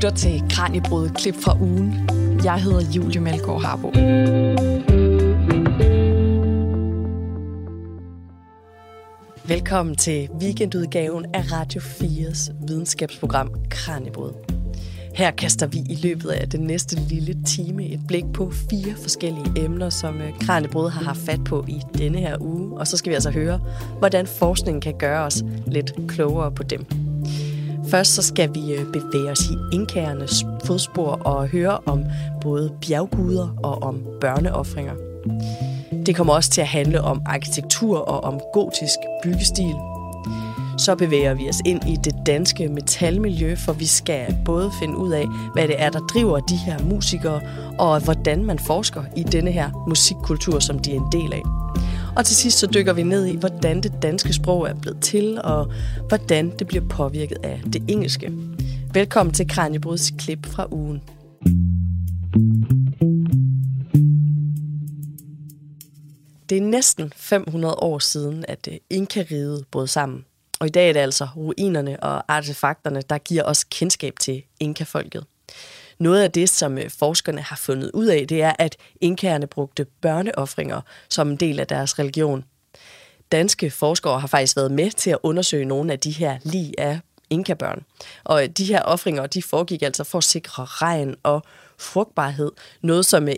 lytter til Kranjebrud klip fra ugen. Jeg hedder Julie Malgaard Harbo. Velkommen til weekendudgaven af Radio 4's videnskabsprogram Kranjebrud. Her kaster vi i løbet af den næste lille time et blik på fire forskellige emner, som øh, Kranjebrud har haft fat på i denne her uge. Og så skal vi altså høre, hvordan forskningen kan gøre os lidt klogere på dem. Først så skal vi øh, bevæge os i inkærernes fodspor og høre om både bjergguder og om børneoffringer. Det kommer også til at handle om arkitektur og om gotisk byggestil. Så bevæger vi os ind i det danske metalmiljø, for vi skal både finde ud af, hvad det er, der driver de her musikere, og hvordan man forsker i denne her musikkultur, som de er en del af. Og til sidst så dykker vi ned i, hvordan det danske sprog er blevet til, og hvordan det bliver påvirket af det engelske. Velkommen til Kranjebruds klip fra ugen. Det er næsten 500 år siden, at øh, Inka-riget brød sammen. Og i dag er det altså ruinerne og artefakterne, der giver os kendskab til Inka-folket. Noget af det, som øh, forskerne har fundet ud af, det er, at inkærerne brugte børneoffringer som en del af deres religion. Danske forskere har faktisk været med til at undersøge nogle af de her lig af inkabørn. Og øh, de her offringer, de foregik altså for at sikre regn og frugtbarhed, noget som øh,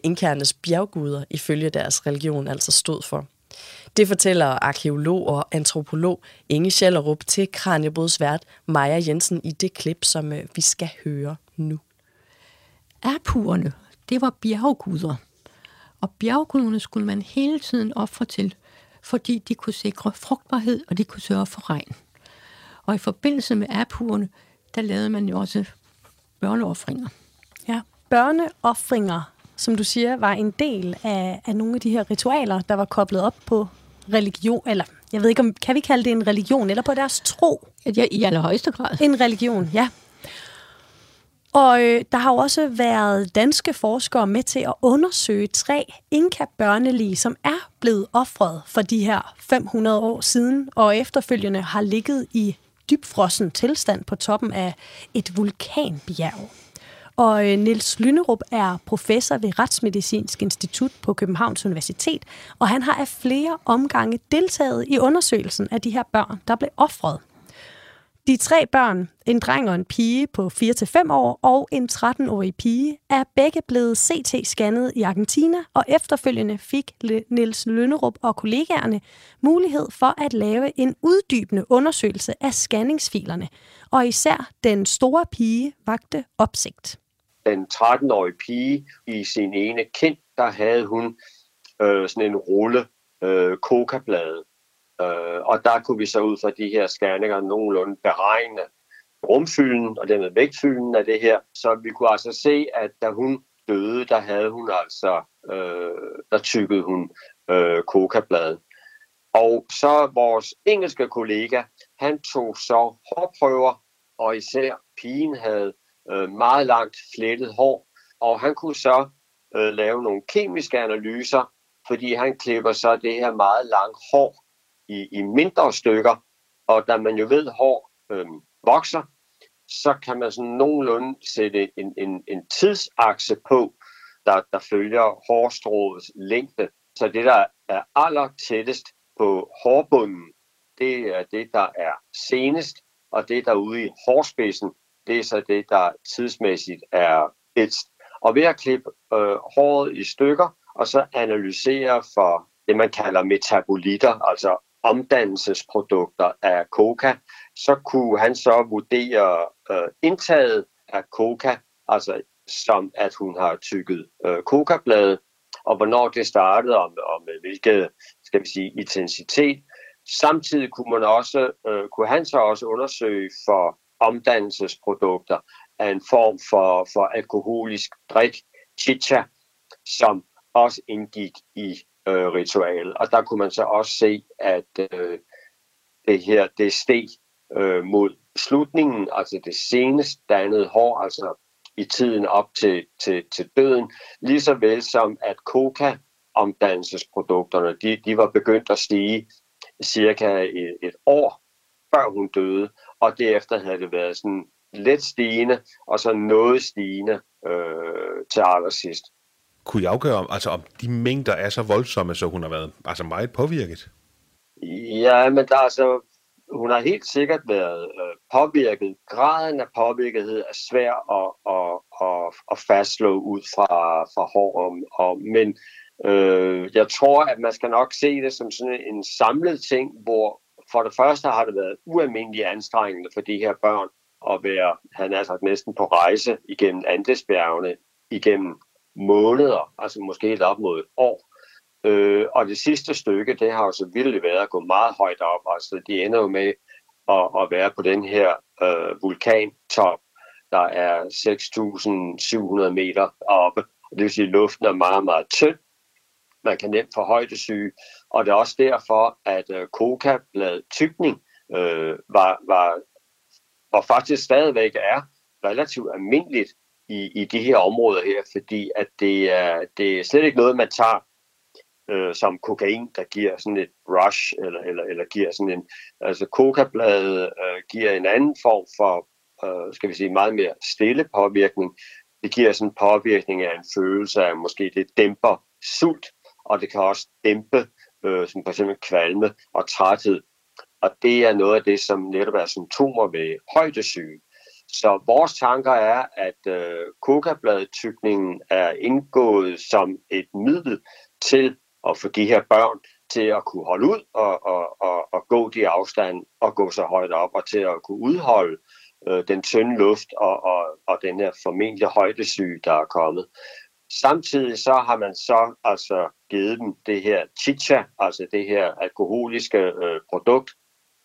bjergguder ifølge deres religion altså stod for. Det fortæller arkeolog og antropolog Inge Schellerup til Kranjebruds vært Maja Jensen i det klip, som øh, vi skal høre nu. Apurerne, det var bjergguder. Og bjergguderne skulle man hele tiden ofre til, fordi de kunne sikre frugtbarhed, og de kunne sørge for regn. Og i forbindelse med apurerne, der lavede man jo også børneoffringer. Ja, børneoffringer, som du siger, var en del af, af nogle af de her ritualer, der var koblet op på religion, eller jeg ved ikke, om kan vi kalde det en religion, eller på deres tro? Ja, i allerhøjeste grad. En religion, ja. Og øh, der har jo også været danske forskere med til at undersøge tre inka-børnelige, som er blevet offret for de her 500 år siden, og efterfølgende har ligget i dybfrossen tilstand på toppen af et vulkanbjerg. Og øh, Niels Lynerup er professor ved Retsmedicinsk Institut på Københavns Universitet, og han har af flere omgange deltaget i undersøgelsen af de her børn, der blev offret. De tre børn, en dreng og en pige på 4-5 år og en 13-årig pige, er begge blevet CT-scannet i Argentina, og efterfølgende fik Niels Lønnerup og kollegaerne mulighed for at lave en uddybende undersøgelse af scanningsfilerne, og især den store pige vagte opsigt. Den 13-årige pige i sin ene kind, der havde hun øh, sådan en rulle øh, kokablade Øh, og der kunne vi så ud fra de her scanninger nogenlunde beregne rumfylden og dermed vægtfylden af det her. Så vi kunne altså se, at da hun døde, der havde hun altså, øh, der tykkede hun øh, kokabladet. Og så vores engelske kollega, han tog så hårprøver, og især pigen havde øh, meget langt flettet hår, og han kunne så øh, lave nogle kemiske analyser, fordi han klipper så det her meget lange hår i, i mindre stykker, og da man jo ved, at hår øh, vokser, så kan man sådan nogenlunde sætte en, en, en tidsakse på, der, der følger hårstråets længde. Så det, der er aller tættest på hårbunden, det er det, der er senest, og det, der er ude i hårspidsen, det er så det, der tidsmæssigt er ældst. Og ved at klippe øh, håret i stykker, og så analysere for det, man kalder metabolitter, altså omdannelsesprodukter af coca, så kunne han så vurdere øh, indtaget af coca, altså som at hun har tykket øh, coca-blade, og hvornår det startede, og, og med hvilket skal vi sige, intensitet. Samtidig kunne, man også, øh, kunne han så også undersøge for omdannelsesprodukter af en form for, for alkoholisk drik, chicha, som også indgik i øh, ritual. Og der kunne man så også se, at øh, det her, det steg øh, mod slutningen, altså det senest dannede hår, altså i tiden op til, til, til døden, lige så vel som at coca omdannelsesprodukterne, de, de var begyndt at stige cirka et, et år før hun døde, og derefter havde det været sådan let stigende, og så noget stigende øh, til allersidst. Kunne I afgøre, altså, om de mængder er så voldsomme, så hun har været altså meget påvirket? Ja, men der er altså, hun har helt sikkert været øh, påvirket. Graden af påvirkethed er svær at, at, at, at fastslå ud fra, fra hår. Og, og, men øh, jeg tror, at man skal nok se det som sådan en samlet ting, hvor for det første har det været ualmindeligt anstrengende for de her børn at være, han er sagt, næsten på rejse igennem Andesbjergene igennem måneder, altså måske helt op mod et år. Øh, og det sidste stykke, det har jo så vildt været at gå meget højt op. Altså, de ender jo med at, at være på den her øh, vulkantop, der er 6.700 meter oppe. Det vil sige, at luften er meget, meget tynd. Man kan nemt få højdesyge. Og det er også derfor, at øh, kokablad tykning øh, var, var, og faktisk stadigvæk er relativt almindeligt i, i de her områder her, fordi at det er, det er slet ikke noget, man tager øh, som kokain, der giver sådan et rush, eller, eller, eller giver sådan en, altså kokabladet øh, giver en anden form for, øh, skal vi sige, meget mere stille påvirkning. Det giver sådan en påvirkning af en følelse af, måske det dæmper sult, og det kan også dæmpe, øh, som for eksempel kvalme og træthed. Og det er noget af det, som netop er symptomer ved højdesyge. Så vores tanker er, at øh, kokabladtykningen er indgået som et middel til at få de her børn til at kunne holde ud og, og, og, og gå de afstand og gå så højt op og til at kunne udholde øh, den tynde luft og, og, og den her formentlig højdesyge, der er kommet. Samtidig så har man så altså givet dem det her chicha, altså det her alkoholiske øh, produkt.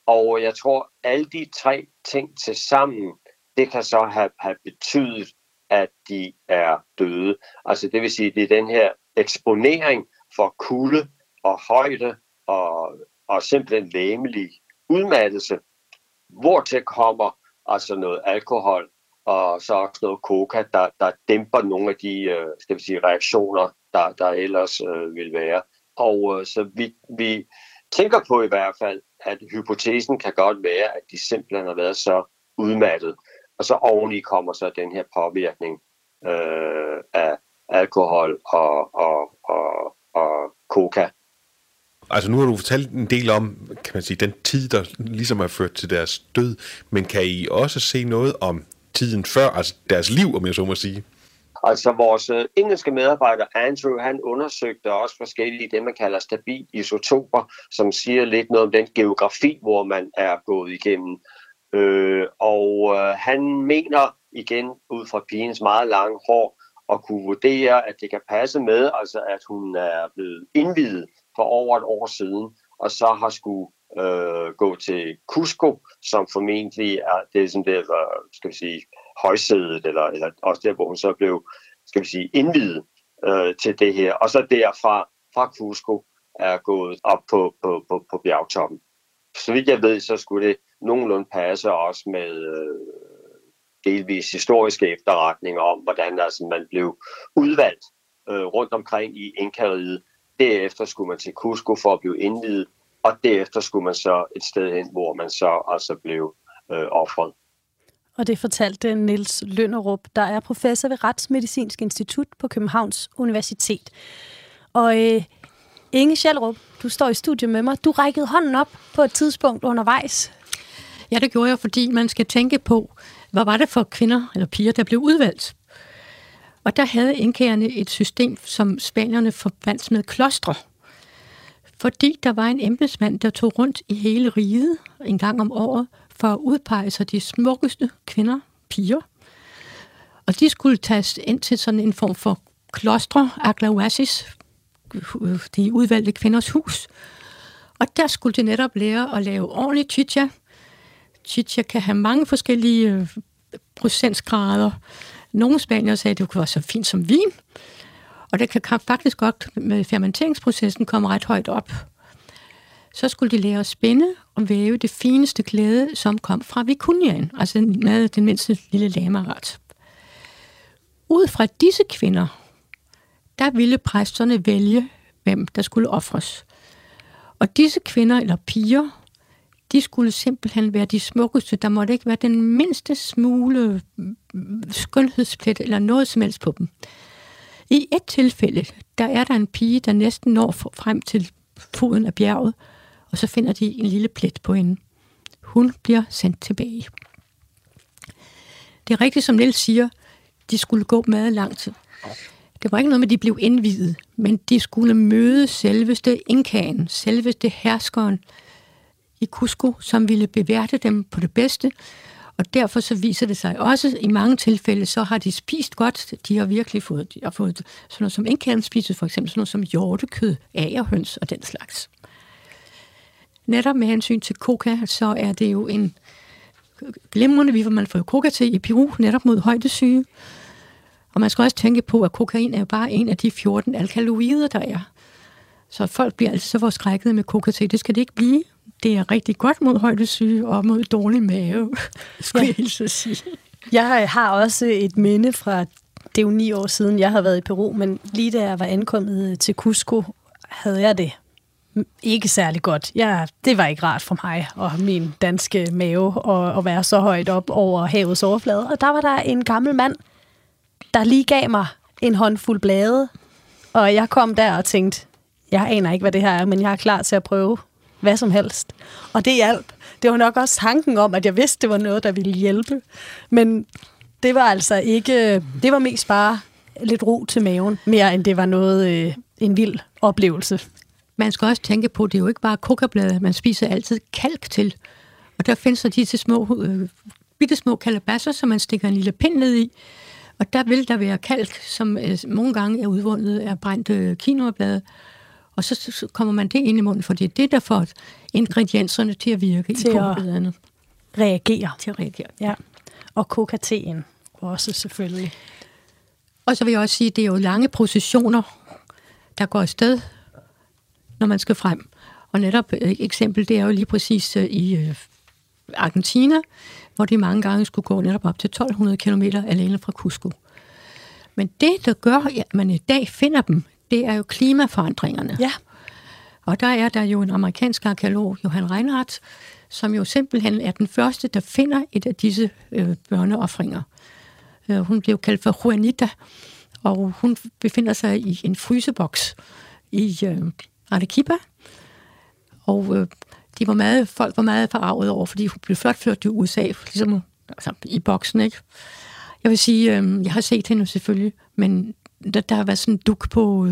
Og jeg tror, alle de tre ting til sammen, det kan så have, have betydet, at de er døde. Altså det vil sige, det er den her eksponering for kulde og højde og, og simpelthen læmelig udmattelse, hvor til kommer altså noget alkohol og så også noget coca, der, der dæmper nogle af de øh, skal vi sige, reaktioner, der, der ellers øh, vil være. Og øh, så vi, vi tænker på i hvert fald, at hypotesen kan godt være, at de simpelthen har været så udmattet. Og så oveni kommer så den her påvirkning øh, af alkohol og, og, og, og coca. Altså nu har du fortalt en del om, kan man sige, den tid, der ligesom har ført til deres død, men kan I også se noget om tiden før, altså deres liv, om jeg så må sige? Altså vores øh, engelske medarbejder Andrew, han undersøgte også forskellige, det man kalder stabil isotoper, som siger lidt noget om den geografi, hvor man er gået igennem. Øh, og øh, han mener igen ud fra pigens meget lange hår, at kunne vurdere, at det kan passe med, altså at hun er blevet indvidet for over et år siden, og så har skulle øh, gå til Cusco, som formentlig er det, som det er, skal vi sige, højsædet, eller, eller også der, hvor hun så blev, skal vi sige, indvidet øh, til det her. Og så derfra, fra Cusco, er gået op på, på, på, på bjergtoppen. Så vidt jeg ved, så skulle det nogenlunde passe også med øh, delvis historiske efterretninger om, hvordan altså, man blev udvalgt øh, rundt omkring i Inkariget. Derefter skulle man til Cusco for at blive indvidet, og derefter skulle man så et sted hen, hvor man så altså blev øh, offret. Og det fortalte Niels Lønnerup, der er professor ved Retsmedicinsk Institut på Københavns Universitet. Og øh, Inge Schellrup, du står i studiet med mig. Du rækkede hånden op på et tidspunkt undervejs. Ja, det gjorde jeg, fordi man skal tænke på, hvad var det for kvinder eller piger, der blev udvalgt? Og der havde indkærende et system, som spanierne forbandt med klostre. Fordi der var en embedsmand, der tog rundt i hele riget en gang om året for at udpege sig de smukkeste kvinder, piger. Og de skulle tages ind til sådan en form for klostre, aglawasis, de udvalgte kvinders hus. Og der skulle de netop lære at lave ordentlig chicha. Chicha kan have mange forskellige øh, procentsgrader. Nogle spanier sagde, at det kunne være så fint som vin. Og det kan faktisk godt med fermenteringsprocessen komme ret højt op. Så skulle de lære at spænde og væve det fineste klæde, som kom fra Vicuniaen, altså med den mindste lille lamaret. Ud fra disse kvinder, der ville præsterne vælge, hvem der skulle ofres. Og disse kvinder eller piger, de skulle simpelthen være de smukkeste. Der måtte ikke være den mindste smule mm, skønhedsplet eller noget som helst på dem. I et tilfælde, der er der en pige, der næsten når frem til foden af bjerget, og så finder de en lille plet på hende. Hun bliver sendt tilbage. Det er rigtigt, som Niels siger, de skulle gå meget langt. Det var ikke noget med, at de blev indvidet, men de skulle møde selveste inkaen, selveste herskeren i Cusco, som ville beværte dem på det bedste. Og derfor så viser det sig også, i mange tilfælde, så har de spist godt. De har virkelig fået, de har fået sådan noget som inkaen spiser, for eksempel sådan noget som hjortekød, agerhøns og den slags. Netop med hensyn til coca, så er det jo en glimrende, vi man får coca til i Peru, netop mod højdesyge. Og man skal også tænke på, at kokain er jo bare en af de 14 alkaloider, der er. Så folk bliver altså så forskrækket med coca Det skal det ikke blive. Det er rigtig godt mod højdesyge og mod dårlig mave, skulle ja. jeg sige. Jeg har også et minde fra, det er jo ni år siden, jeg har været i Peru, men lige da jeg var ankommet til Cusco, havde jeg det ikke særlig godt. Ja, det var ikke rart for mig og min danske mave at, at være så højt op over havets overflade. Og der var der en gammel mand, der lige gav mig en håndfuld blade, og jeg kom der og tænkte, jeg aner ikke, hvad det her er, men jeg er klar til at prøve hvad som helst. Og det hjalp. Det var nok også tanken om, at jeg vidste, det var noget, der ville hjælpe. Men det var altså ikke... Det var mest bare lidt ro til maven, mere end det var noget øh, en vild oplevelse. Man skal også tænke på, at det er jo ikke bare kokablade, man spiser altid kalk til. Og der findes der de til små, øh, bitte små kalabasser, som man stikker en lille pind ned i. Og der vil der være kalk, som øh, nogle gange er udvundet af brændte quinoa-blade. Og så, så kommer man det ind i munden, for det er det, der får ingredienserne til at virke til i kokabladene. reagere. Til at reagere. Ja. Og kokaten også selvfølgelig. Og så vil jeg også sige, at det er jo lange processioner, der går afsted, når man skal frem. Og netop et øh, eksempel, det er jo lige præcis øh, i Argentina, hvor de mange gange skulle gå netop op til 1200 km alene fra Cusco. Men det, der gør, at man i dag finder dem, det er jo klimaforandringerne. Ja. Og der er der jo en amerikansk arkeolog, Johan Reinhardt, som jo simpelthen er den første, der finder et af disse øh, børneoffringer. Øh, hun blev kaldt for Juanita, og hun befinder sig i en fryseboks i øh, Arequipa. Og øh, de var meget, folk var meget forarvet over, fordi hun blev flot ført til USA, ligesom altså, i boksen, ikke? Jeg vil sige, øh, jeg har set hende selvfølgelig, men der, der har været sådan en duk på,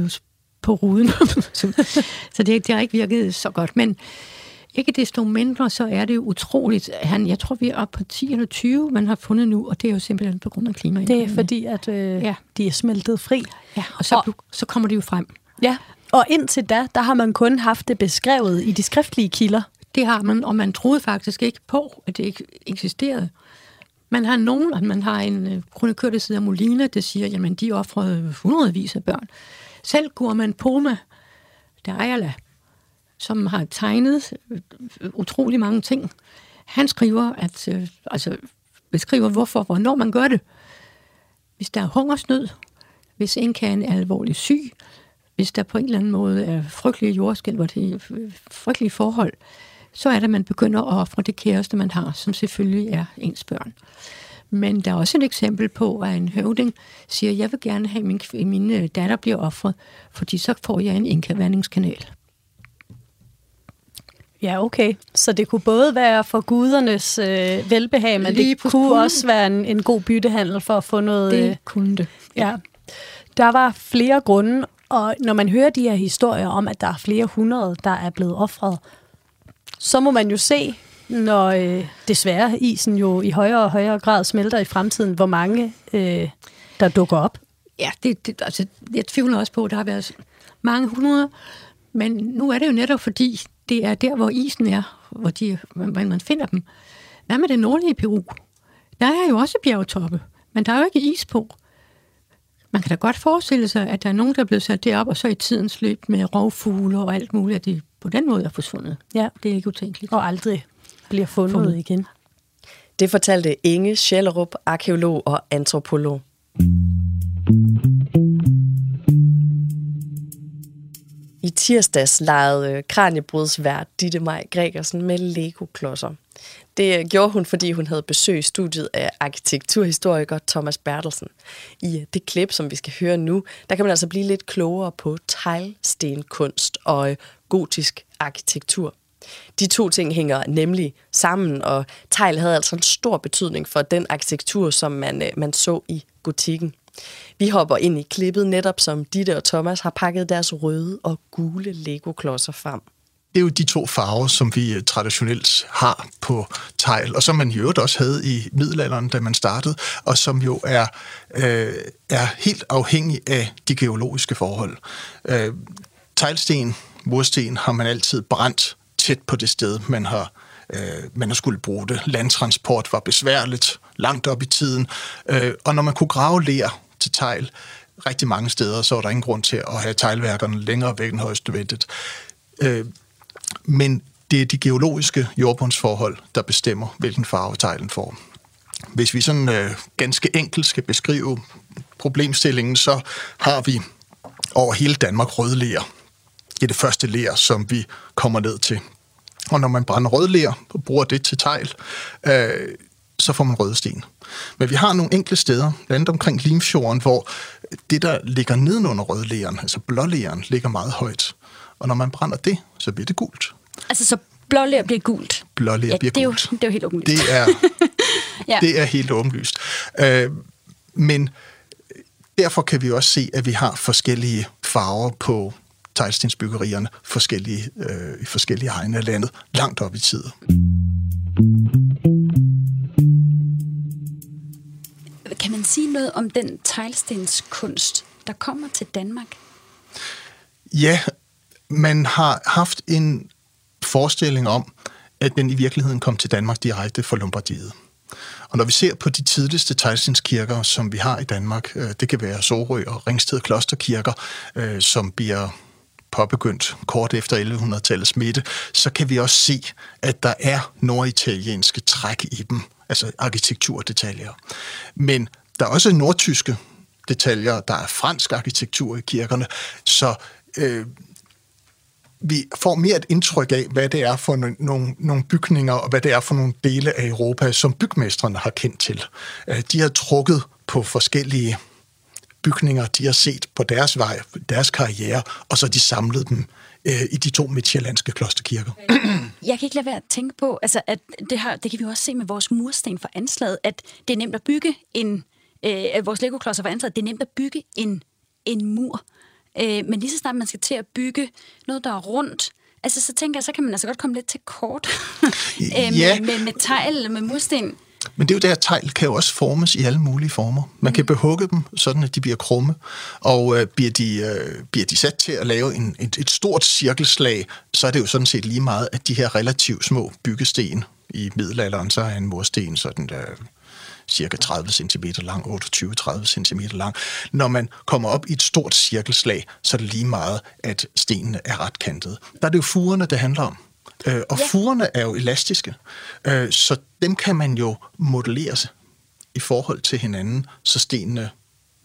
på ruden, så, så det, det har ikke virket så godt. Men ikke desto mindre, så er det jo utroligt. Han, jeg tror, vi er oppe på 10 eller 20, man har fundet nu, og det er jo simpelthen på grund af klimaet. Det er fordi, at øh, ja. de er smeltet fri. Ja, og så, og, så kommer de jo frem. Ja, og indtil da, der har man kun haft det beskrevet i de skriftlige kilder. Det har man, og man troede faktisk ikke på, at det ikke eksisterede. Man har nogen, man har en øh, kronikør, der sidder Molina, der siger, jamen de offrede hundredvis af børn. Selv man Poma, der Ayala, som har tegnet øh, utrolig mange ting, han skriver, at, øh, altså beskriver, hvorfor, hvornår man gør det. Hvis der er hungersnød, hvis en kan er alvorlig syg, hvis der på en eller anden måde er frygtelige jordskælv, hvor det er øh, frygtelige forhold, så er det, at man begynder at ofre det kæreste, man har, som selvfølgelig er ens børn. Men der er også et eksempel på, at en høvding siger, jeg vil gerne have, at min, min øh, datter bliver offret, fordi så får jeg en indkaværningskanal. Ja, okay. Så det kunne både være for gudernes øh, velbehag, men Lige det kunne kunne også være en, en god byttehandel for at få noget... Det øh, kunne det. Ja. Der var flere grunde, og når man hører de her historier om, at der er flere hundrede, der er blevet offret, så må man jo se, når øh, desværre isen jo i højere og højere grad smelter i fremtiden, hvor mange øh, der dukker op. Ja, det, det, altså, jeg tvivler også på, at der har været mange hundrede, men nu er det jo netop fordi, det er der, hvor isen er, hvor, de, hvor man finder dem. Hvad med det nordlige Peru? Der er jo også bjergtoppe, men der er jo ikke is på. Man kan da godt forestille sig, at der er nogen, der er blevet sat derop, og så i tidens løb med rovfugle og alt muligt, at de på den måde er forsvundet. Ja. Det er ikke utænkeligt. Og aldrig bliver fundet, fundet. igen. Det fortalte Inge Schellerup, arkeolog og antropolog. I tirsdags legede øh, kranjebrudsvært Ditte Maj Gregersen med Lego-klodser. Det øh, gjorde hun, fordi hun havde besøgt studiet af arkitekturhistoriker Thomas Bertelsen. I øh, det klip, som vi skal høre nu, der kan man altså blive lidt klogere på teglstenkunst og gotisk arkitektur. De to ting hænger nemlig sammen, og tegl havde altså en stor betydning for den arkitektur, som man, man så i gotikken. Vi hopper ind i klippet netop, som Ditte og Thomas har pakket deres røde og gule Lego-klodser frem. Det er jo de to farver, som vi øh, traditionelt har på tegl, og som man i øvrigt også havde i middelalderen, da man startede, og som jo er, øh, er helt afhængig af de geologiske forhold. Øh, teglsten, mursten, har man altid brændt tæt på det sted, man har, øh, man har skulle bruge det. Landtransport var besværligt, langt op i tiden, øh, og når man kunne grave ler til tegl rigtig mange steder, så var der ingen grund til at have teglværkerne længere væk end højst nødvendigt. Øh, men det er de geologiske jordbundsforhold, der bestemmer, hvilken farve teglen får. Hvis vi sådan øh, ganske enkelt skal beskrive problemstillingen, så har vi over hele Danmark rødler. Det er det første ler, som vi kommer ned til. Og når man brænder rødler og bruger det til tegl, øh, så får man røde sten. Men vi har nogle enkelte steder, blandt andet omkring Limfjorden, hvor det, der ligger nedenunder rødlæren, altså blålæren, ligger meget højt. Og når man brænder det, så bliver det gult. Altså, så blålær bliver gult? Blålær ja, bliver det er gult. Jo, det er jo helt åbenlyst. Det er, ja. det er helt åbenlyst. Øh, men derfor kan vi også se, at vi har forskellige farver på teglstensbyggerierne forskellige, øh, i forskellige egne af landet, langt op i tiden. Kan man sige noget om den teglstenskunst, der kommer til Danmark? Ja, man har haft en forestilling om, at den i virkeligheden kom til Danmark direkte fra Lombardiet. Og når vi ser på de tidligste teglstenskirker, som vi har i Danmark, øh, det kan være Sorø og Ringsted Klosterkirker, øh, som bliver påbegyndt kort efter 1100-tallets midte, så kan vi også se, at der er norditalienske træk i dem, altså arkitekturdetaljer. Men der er også nordtyske detaljer, der er fransk arkitektur i kirkerne, så øh, vi får mere et indtryk af, hvad det er for nogle, nogle bygninger, og hvad det er for nogle dele af Europa, som bygmestrene har kendt til. Øh, de har trukket på forskellige bygninger, de har set på deres vej, deres karriere, og så de samlet dem øh, i de to midtjyllandske klosterkirker. Jeg kan ikke lade være at tænke på, altså, at det, her, det kan vi også se med vores mursten for anslaget, at det er nemt at bygge en, øh, vores legoklodser for anslaget, det er nemt at bygge en, en mur. Øh, men lige så snart man skal til at bygge noget, der er rundt, altså så tænker jeg, så kan man altså godt komme lidt til kort øh, ja. med, med, med tegl med mursten. Men det er jo der, tegl kan jo også formes i alle mulige former. Man kan behugge dem, sådan at de bliver krumme, og øh, bliver, de, øh, bliver de sat til at lave en, et, et stort cirkelslag, så er det jo sådan set lige meget, at de her relativt små byggesten i middelalderen, så er en mursten sådan der cirka 30 cm lang, 28-30 cm lang. Når man kommer op i et stort cirkelslag, så er det lige meget, at stenene er ret kantede. Der er det jo furerne, det handler om. Øh, og ja. furerne er jo elastiske, øh, så dem kan man jo modellere i forhold til hinanden, så stenene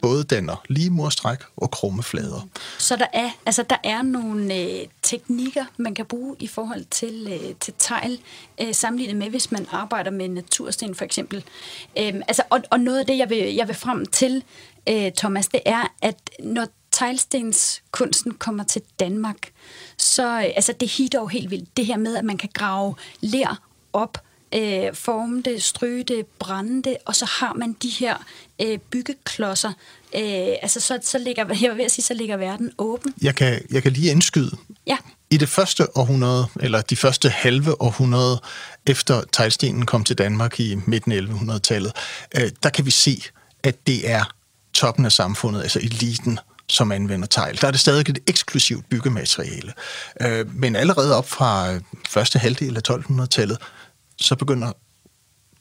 både danner lige morstræk og krumme flader. Så der er, altså der er nogle øh, teknikker, man kan bruge i forhold til, øh, til tegl, øh, sammenlignet med, hvis man arbejder med natursten for eksempel. Øh, altså, og, og noget af det, jeg vil, jeg vil frem til, øh, Thomas, det er, at når teglstenskunsten kommer til Danmark, så øh, altså, det hitter jo helt vildt. Det her med, at man kan grave ler op, øh, forme det, stryge det, brænde det, og så har man de her øh, byggeklodser. Øh, altså, så, så ligger, jeg vil sige, så ligger verden åben. Jeg kan, jeg kan lige indskyde. Ja. I det første århundrede, eller de første halve århundrede, efter teglstenen kom til Danmark i midten af 1100-tallet, øh, der kan vi se, at det er toppen af samfundet, altså eliten, som anvender tegl. Der er det stadig et eksklusivt byggemateriale. Øh, men allerede op fra øh, første halvdel af 1200-tallet, så begynder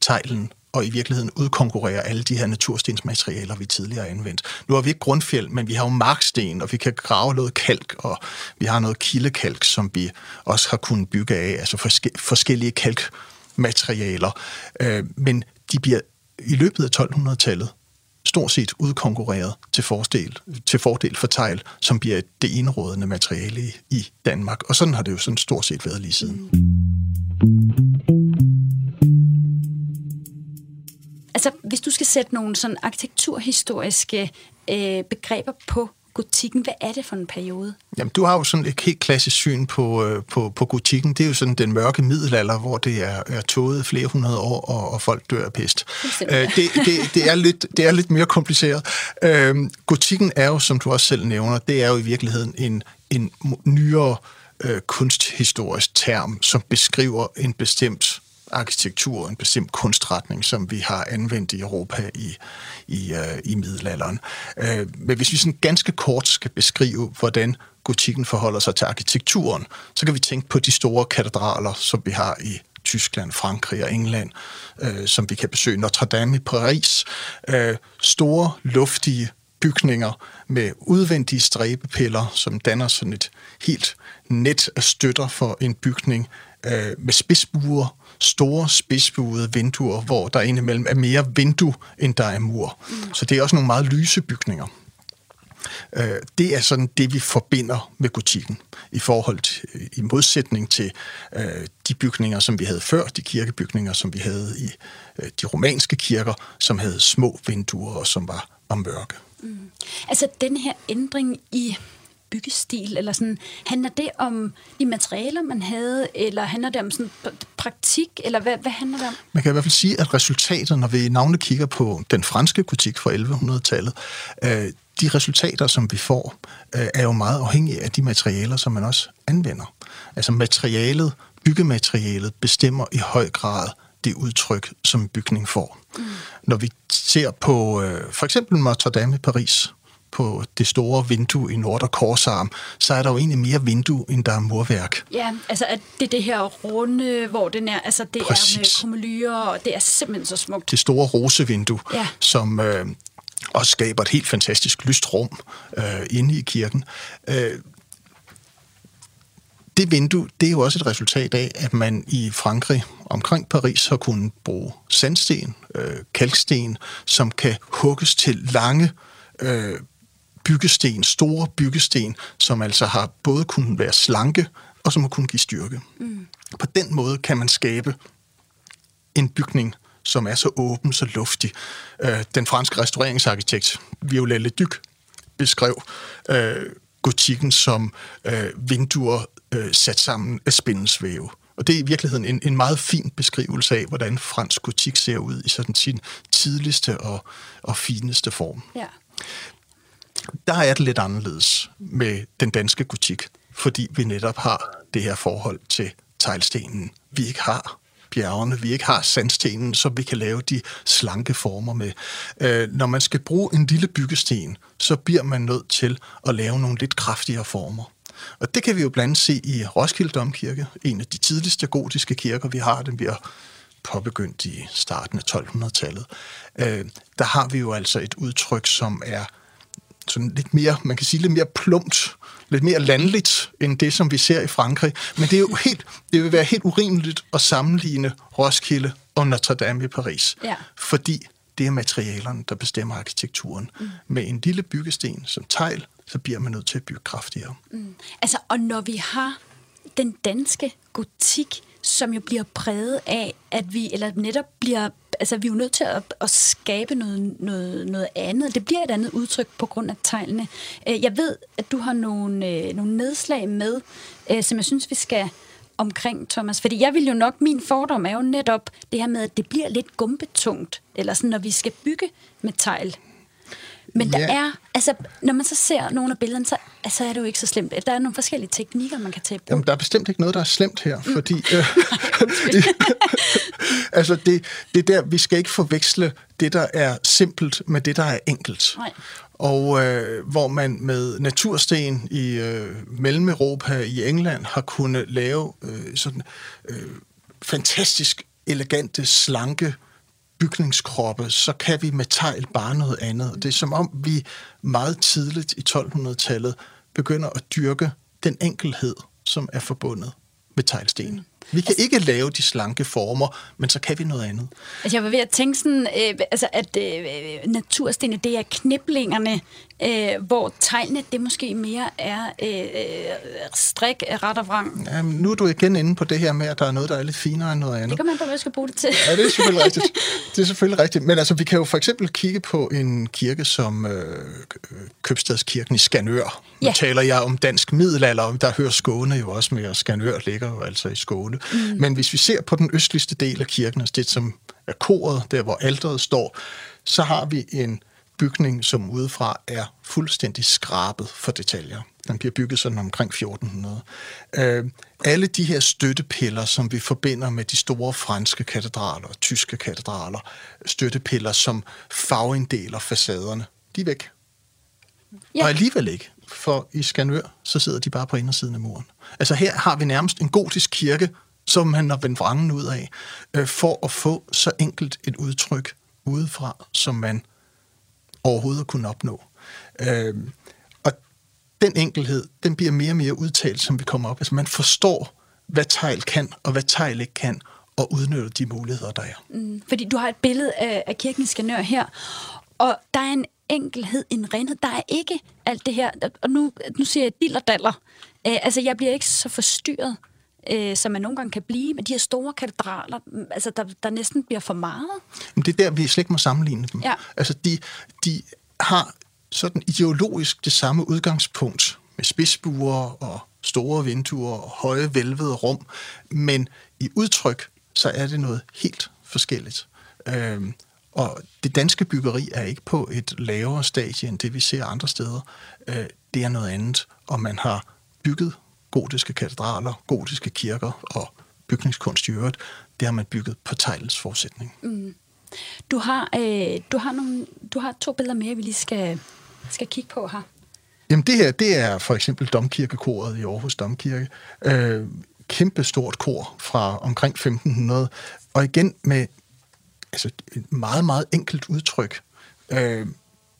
teglen og i virkeligheden udkonkurrere alle de her naturstensmaterialer, vi tidligere har anvendt. Nu har vi ikke grundfjeld, men vi har jo marksten, og vi kan grave noget kalk, og vi har noget kildekalk, som vi også har kunnet bygge af, altså forskellige kalkmaterialer. Øh, men de bliver i løbet af 1200-tallet stort set udkonkurreret til fordel, til fordel for tegl, som bliver det enrådende materiale i, i Danmark. Og sådan har det jo sådan stort set været lige siden. Altså, hvis du skal sætte nogle sådan arkitekturhistoriske øh, begreber på gotikken, hvad er det for en periode? Jamen, du har jo sådan et helt klassisk syn på, øh, på, på gotikken. Det er jo sådan den mørke middelalder, hvor det er, er tåget flere hundrede år, og, og folk dør af pest. Øh, det, det, det, er lidt, det er lidt mere kompliceret. Øh, gotikken er jo, som du også selv nævner, det er jo i virkeligheden en, en nyere øh, kunsthistorisk term, som beskriver en bestemt arkitektur, en bestemt kunstretning, som vi har anvendt i Europa i, i, øh, i middelalderen. Øh, men hvis vi sådan ganske kort skal beskrive, hvordan gotikken forholder sig til arkitekturen, så kan vi tænke på de store katedraler, som vi har i Tyskland, Frankrig og England, øh, som vi kan besøge. Notre Dame i Paris. Øh, store, luftige bygninger med udvendige stræbepiller, som danner sådan et helt net af støtter for en bygning, øh, med spidsbuer, store spidsbuede vinduer, hvor der indimellem er mere vindue, end der er mur. Mm. Så det er også nogle meget lyse bygninger. Øh, det er sådan det, vi forbinder med gotikken i forhold til, i modsætning til øh, de bygninger, som vi havde før, de kirkebygninger, som vi havde i øh, de romanske kirker, som havde små vinduer og som var, var mørke. Mm. Altså den her ændring i byggestil, eller sådan, handler det om de materialer, man havde, eller handler det om sådan praktik, eller hvad, hvad handler det om? Man kan i hvert fald sige, at resultatet, når vi navnet kigger på den franske gotik fra 1100-tallet, øh, de resultater, som vi får, øh, er jo meget afhængige af de materialer, som man også anvender. Altså materialet, byggematerialet, bestemmer i høj grad det udtryk, som en bygning får. Mm. Når vi ser på øh, for eksempel Notre Dame i Paris, på det store vindue i Nordre Korsarm, så er der jo egentlig mere vindue, end der er murværk. Ja, altså at det er det her runde, hvor den er, altså det Præcis. er med krummelyer, og det er simpelthen så smukt. Det store rosevindue, ja. som øh, også skaber et helt fantastisk lyst rum øh, inde i kirken. Øh, det vindue, det er jo også et resultat af, at man i Frankrig omkring Paris har kunnet bruge sandsten, øh, kalksten, som kan hugges til lange øh, byggesten, store byggesten, som altså har både kunnet være slanke, og som har kunnet give styrke. Mm. På den måde kan man skabe en bygning, som er så åben, så luftig. Øh, den franske restaureringsarkitekt Violet Leduc beskrev øh, gotikken som øh, vinduer øh, sat sammen af spændensvæve. Og det er i virkeligheden en, en meget fin beskrivelse af, hvordan fransk gotik ser ud i sådan sin tidligste og, og fineste form. Ja der er det lidt anderledes med den danske gotik, fordi vi netop har det her forhold til teglstenen. Vi ikke har bjergene, vi ikke har sandstenen, så vi kan lave de slanke former med. Øh, når man skal bruge en lille byggesten, så bliver man nødt til at lave nogle lidt kraftigere former. Og det kan vi jo blandt andet se i Roskilde Domkirke, en af de tidligste gotiske kirker, vi har. Den bliver påbegyndt i starten af 1200-tallet. Øh, der har vi jo altså et udtryk, som er sådan lidt mere, man kan sige lidt mere plumpt, lidt mere landligt, end det, som vi ser i Frankrig. Men det er jo helt, det vil være helt urimeligt at sammenligne Roskilde og Notre Dame i Paris. Ja. Fordi det er materialerne, der bestemmer arkitekturen. Mm. Med en lille byggesten som tegl, så bliver man nødt til at bygge kraftigere. Mm. Altså, og når vi har den danske gotik, som jo bliver præget af, at vi, eller netop bliver, altså vi er jo nødt til at, at skabe noget, noget, noget andet. Det bliver et andet udtryk på grund af tegnene. Øh, jeg ved, at du har nogle, øh, nogle nedslag med, øh, som jeg synes, vi skal omkring, Thomas. Fordi jeg vil jo nok, min fordom er jo netop det her med, at det bliver lidt gumbetungt, eller sådan, når vi skal bygge med tegl. Men der er, altså, når man så ser nogle af billederne, så altså, er det jo ikke så slemt. Der er nogle forskellige teknikker, man kan tage. Jamen, der er bestemt ikke noget, der er slemt her, mm. fordi... Øh, altså, det, det der, vi skal ikke forveksle det, der er simpelt, med det, der er enkelt. Nej. Og øh, hvor man med natursten i øh, Mellem-Europa, i England, har kunnet lave øh, sådan øh, fantastisk elegante, slanke bygningskroppe, så kan vi med tegl bare noget andet. Det er som om, vi meget tidligt i 1200-tallet begynder at dyrke den enkelhed, som er forbundet med teglsten. Vi kan ikke lave de slanke former, men så kan vi noget andet. Altså, jeg var ved at tænke sådan, øh, altså, at øh, naturstenene, det er kniblingerne, øh, hvor tegnene, det måske mere er øh, strik, ret og vrang. Jamen, nu er du igen inde på det her med, at der er noget, der er lidt finere end noget andet. Det kan man på, hvad jeg skal bruge det til. Ja, det er selvfølgelig rigtigt. Det er selvfølgelig rigtigt. Men altså, vi kan jo for eksempel kigge på en kirke som øh, Købstadskirken i Skanør. Nu Ja. taler jeg om dansk middelalder, og der hører Skåne jo også med, og Skanør ligger jo altså i Skåne. Mm. Men hvis vi ser på den østligste del af kirken, altså det som er koret, der hvor alteret står, så har vi en bygning, som udefra er fuldstændig skrabet for detaljer. Den bliver bygget sådan omkring 1400. Øh, alle de her støttepiller, som vi forbinder med de store franske katedraler og tyske katedraler, støttepiller, som farveinddeler facaderne, de er væk. Ja. Og alligevel ikke, for i Skanør, så sidder de bare på indersiden af muren. Altså her har vi nærmest en gotisk kirke, som man har vendt vrangen ud af, øh, for at få så enkelt et udtryk udefra, som man overhovedet kunne opnå. Øh, og den enkelhed, den bliver mere og mere udtalt, som vi kommer op. Altså man forstår, hvad tegl kan, og hvad tegl ikke kan, og udnytter de muligheder, der er. Mm, Fordi du har et billede af, af kirken i Skanør her, og der er en enkelhed, en renhed. Der er ikke alt det her, og nu, nu siger jeg dill og daller. Øh, altså, jeg bliver ikke så forstyrret, øh, som man nogle gange kan blive med de her store katedraler, mm, altså, der, der næsten bliver for meget. Men det er der, vi slet ikke må sammenligne dem. Ja. Altså, de, de har sådan ideologisk det samme udgangspunkt med spidsbuer og store vinduer og høje vælvede rum, men i udtryk, så er det noget helt forskelligt. Øhm, og det danske byggeri er ikke på et lavere stadie end det, vi ser andre steder. Øh, det er noget andet, og man har bygget gotiske katedraler, gotiske kirker og bygningskunst i øvrigt. Det har man bygget på teglens forudsætning. Du har, øh, du har, nogle, du har to billeder mere, vi lige skal, skal kigge på her. Jamen det her, det er for eksempel Domkirkekoret i Aarhus Domkirke. Øh, kæmpe stort kor fra omkring 1500, og igen med altså, et meget, meget enkelt udtryk, øh,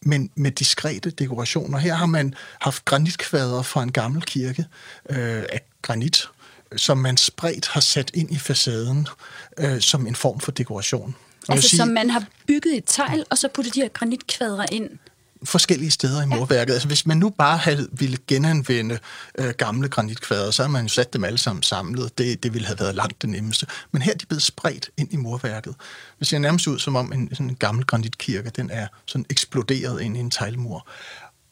men med diskrete dekorationer. Her har man haft granitkvader fra en gammel kirke øh, af granit, som man spredt har sat ind i facaden øh, som en form for dekoration. Altså, sige- som man har bygget et tegl, og så puttet de her granitkvadre ind. Forskellige steder i murværket. Altså, hvis man nu bare havde ville genanvende øh, gamle granitkvader, så havde man jo sat dem alle sammen samlet. Det, det ville have været langt det nemmeste. Men her er de blevet spredt ind i murværket. Det ser nærmest ud som om en, sådan en gammel granitkirke, den er sådan eksploderet ind i en teglmur.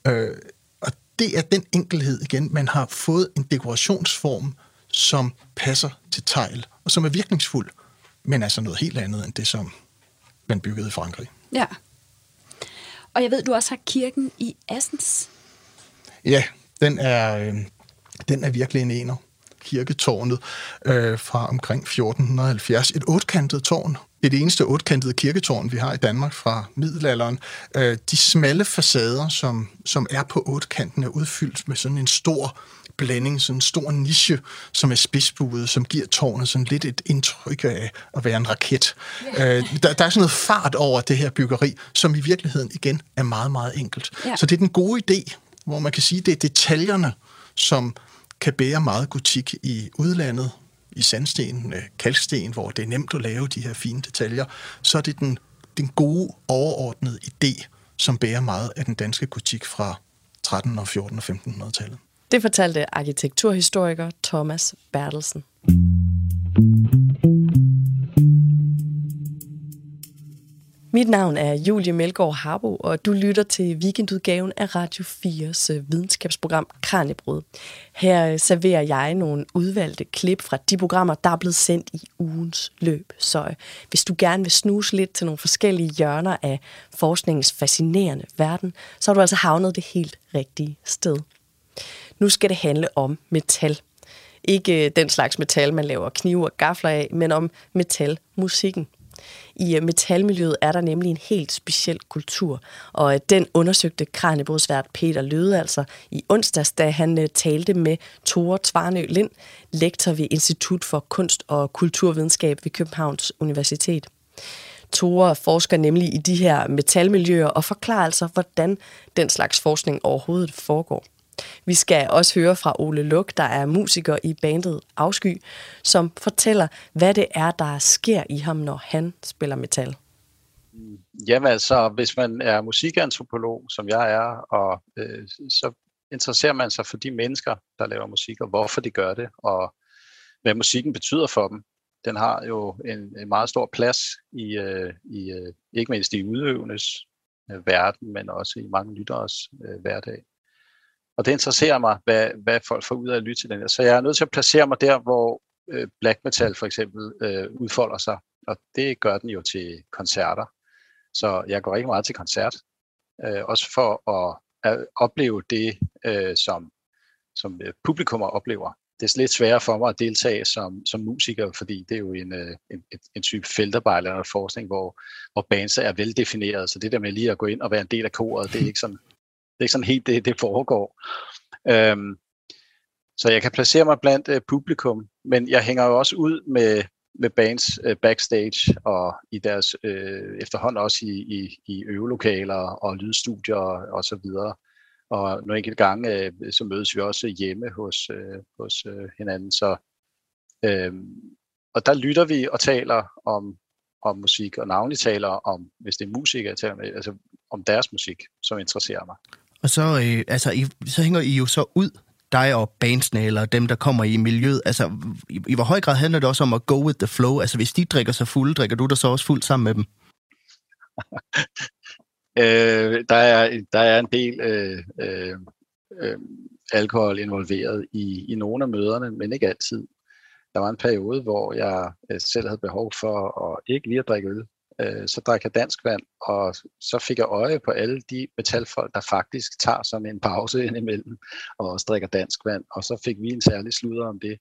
Øh, og det er den enkelhed igen. Man har fået en dekorationsform, som passer til tegl, og som er virkningsfuld, men altså noget helt andet end det, som man byggede i Frankrig. Ja. Og jeg ved, du også har kirken i Assens. Ja, den er, øh, den er virkelig en ener. Kirketårnet øh, fra omkring 1470. Et otkantet tårn. Det er det eneste otkantede kirketårn, vi har i Danmark fra middelalderen. Øh, de smalle facader, som, som er på otkanten, er udfyldt med sådan en stor blanding, sådan en stor niche, som er spidsbuet, som giver tårnet sådan lidt et indtryk af at være en raket. Øh, der, der er sådan noget fart over det her byggeri, som i virkeligheden igen er meget, meget enkelt. Ja. Så det er den gode idé, hvor man kan sige, det er detaljerne, som kan bære meget gotik i udlandet, i sandsten, øh, kalksten, hvor det er nemt at lave de her fine detaljer, så er det den, den gode, overordnede idé, som bærer meget af den danske gotik fra 13. og 14. og 1500-tallet. Det fortalte arkitekturhistoriker Thomas Bertelsen. Mit navn er Julie Melgaard Harbo, og du lytter til weekendudgaven af Radio 4's øh, videnskabsprogram Kranjebrud. Her øh, serverer jeg nogle udvalgte klip fra de programmer, der er blevet sendt i ugens løb. Så øh, hvis du gerne vil snuse lidt til nogle forskellige hjørner af forskningens fascinerende verden, så har du altså havnet det helt rigtige sted. Nu skal det handle om metal. Ikke øh, den slags metal, man laver knive og gafler af, men om metalmusikken. I øh, metalmiljøet er der nemlig en helt speciel kultur, og øh, den undersøgte kranjebrudsvært Peter Løde altså i onsdags, da han talte med Tore Tvarnø Lind, lektor ved Institut for Kunst og Kulturvidenskab ved Københavns Universitet. Tore forsker nemlig i de her metalmiljøer og forklarer altså, hvordan den slags forskning overhovedet foregår. Vi skal også høre fra Ole Luk, der er musiker i bandet Afsky, som fortæller, hvad det er, der sker i ham, når han spiller metal. Jamen altså, hvis man er musikantropolog, som jeg er, og øh, så interesserer man sig for de mennesker, der laver musik, og hvorfor de gør det, og hvad musikken betyder for dem. Den har jo en, en meget stor plads i, øh, i øh, ikke mindst i udøvendes øh, verden, men også i mange lytteres øh, hverdag. Og det interesserer mig, hvad, hvad folk får ud af at lytte til den her. Så jeg er nødt til at placere mig der, hvor øh, black metal for eksempel øh, udfolder sig. Og det gør den jo til koncerter. Så jeg går rigtig meget til koncert. Øh, også for at, at opleve det, øh, som, som øh, publikum oplever. Det er lidt sværere for mig at deltage som, som musiker, fordi det er jo en, øh, en, en, en type feltarbejde eller forskning, hvor, hvor bands er veldefineret. Så det der med lige at gå ind og være en del af koret, det er ikke sådan, det er ikke sådan helt det, det foregår. Øhm, så jeg kan placere mig blandt øh, publikum, men jeg hænger jo også ud med, med bands øh, backstage og i deres øh, efterhånden også i, i, i øvelokaler og lydstudier og så videre. Og nogle enkelte gange øh, så mødes vi også hjemme hos, øh, hos øh, hinanden. Så, øh, og der lytter vi og taler om, om musik, og navnlig taler om, hvis det er musikere, taler med, altså om deres musik, som interesserer mig. Og så, øh, altså, I, så hænger I jo så ud, dig og bandsene, eller dem, der kommer i miljøet. Altså, i, i hvor høj grad handler det også om at go with the flow? Altså, hvis de drikker sig fuld, drikker du dig så også fuld sammen med dem? øh, der, er, der er en del øh, øh, øh, alkohol involveret i, i nogle af møderne, men ikke altid. Der var en periode, hvor jeg øh, selv havde behov for at ikke lige at drikke øl, øh, så drak jeg dansk vand, og så fik jeg øje på alle de metalfolk, der faktisk tager sådan en pause indimellem, og også drikker dansk vand, og så fik vi en særlig sludder om det.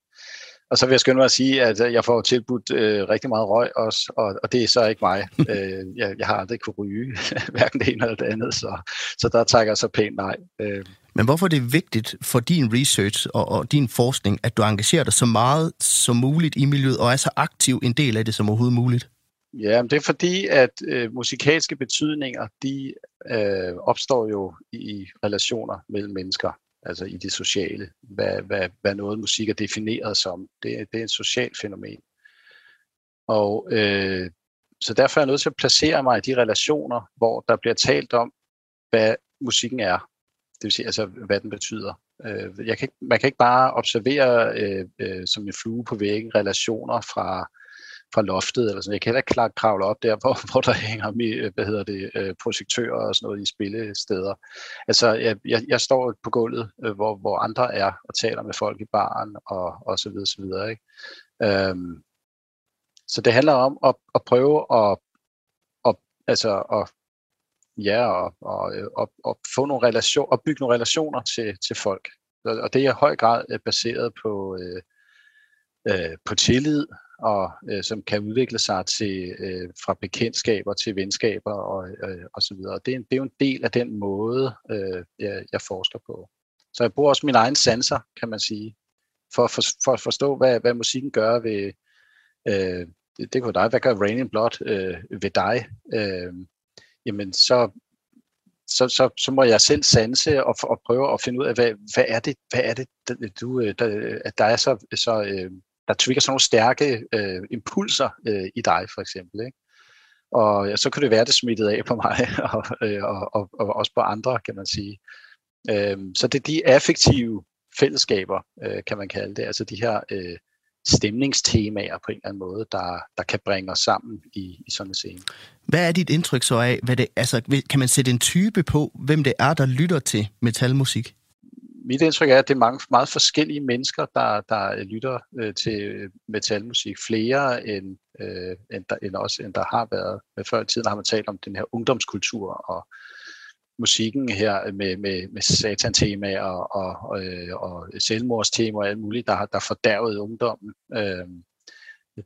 Og så vil jeg skynde mig at sige, at jeg får tilbudt øh, rigtig meget røg også, og, og det er så ikke mig. øh, jeg, jeg har aldrig kunne ryge, hverken det ene eller det andet, så, så der takker jeg så pænt nej. Øh. Men hvorfor er det vigtigt for din research og, og din forskning, at du engagerer dig så meget som muligt i miljøet, og er så aktiv en del af det som overhovedet muligt? Ja, men det er fordi, at øh, musikalske betydninger, de øh, opstår jo i relationer mellem mennesker, altså i det sociale. Hvad, hvad, hvad noget musik er defineret som, det, det er et socialt fænomen. Og øh, så derfor er jeg nødt til at placere mig i de relationer, hvor der bliver talt om, hvad musikken er. Det vil sige, altså, hvad den betyder. Øh, jeg kan, man kan ikke bare observere øh, øh, som en flue på væggen relationer fra fra loftet, eller sådan. Jeg kan heller ikke klart kravle op der, hvor, hvor der hænger med, øh, hvad hedder det, øh, projektører og sådan noget i spillesteder. Altså, jeg, jeg, jeg står på gulvet, øh, hvor, hvor andre er og taler med folk i baren og, og så videre, så videre, ikke? Øhm, så det handler om at, at prøve at, at, altså at ja, og, og, og, og få nogle relation, og bygge nogle relationer til, til folk. Og det er i høj grad baseret på, øh, øh, på tillid, og øh, som kan udvikle sig til øh, fra bekendtskaber til venskaber og, øh, og så videre. Det er, en, det er jo en del af den måde, øh, jeg, jeg forsker på. Så jeg bruger også min egen sanser, kan man sige, for, for, for at forstå, hvad, hvad musikken gør ved, øh, det, det kunne dig, hvad gør Rain in Blood øh, ved dig? Øh, jamen, så, så, så, så må jeg selv sanse og, og prøve at finde ud af, hvad, hvad er det, hvad er det du, øh, der, at der er så, så øh, der trigger sådan nogle stærke øh, impulser øh, i dig, for eksempel. Ikke? Og ja, så kan det være, det smittet af på mig, og, øh, og, og, og også på andre, kan man sige. Øh, så det er de affektive fællesskaber, øh, kan man kalde det, altså de her øh, stemningstemaer på en eller anden måde, der, der kan bringe os sammen i, i sådan en scene. Hvad er dit indtryk så af, hvad det, altså, kan man sætte en type på, hvem det er, der lytter til metalmusik? Mit indtryk er, at det er mange meget forskellige mennesker, der, der øh, lytter øh, til øh, metalmusik. Flere end, øh, end, der, end, også, end der har været. Før i tiden har man talt om den her ungdomskultur og musikken her med, med, med satantemaer og, og, og, og selvmordstemaer og alt muligt, der har der fordærvet ungdommen. Øh,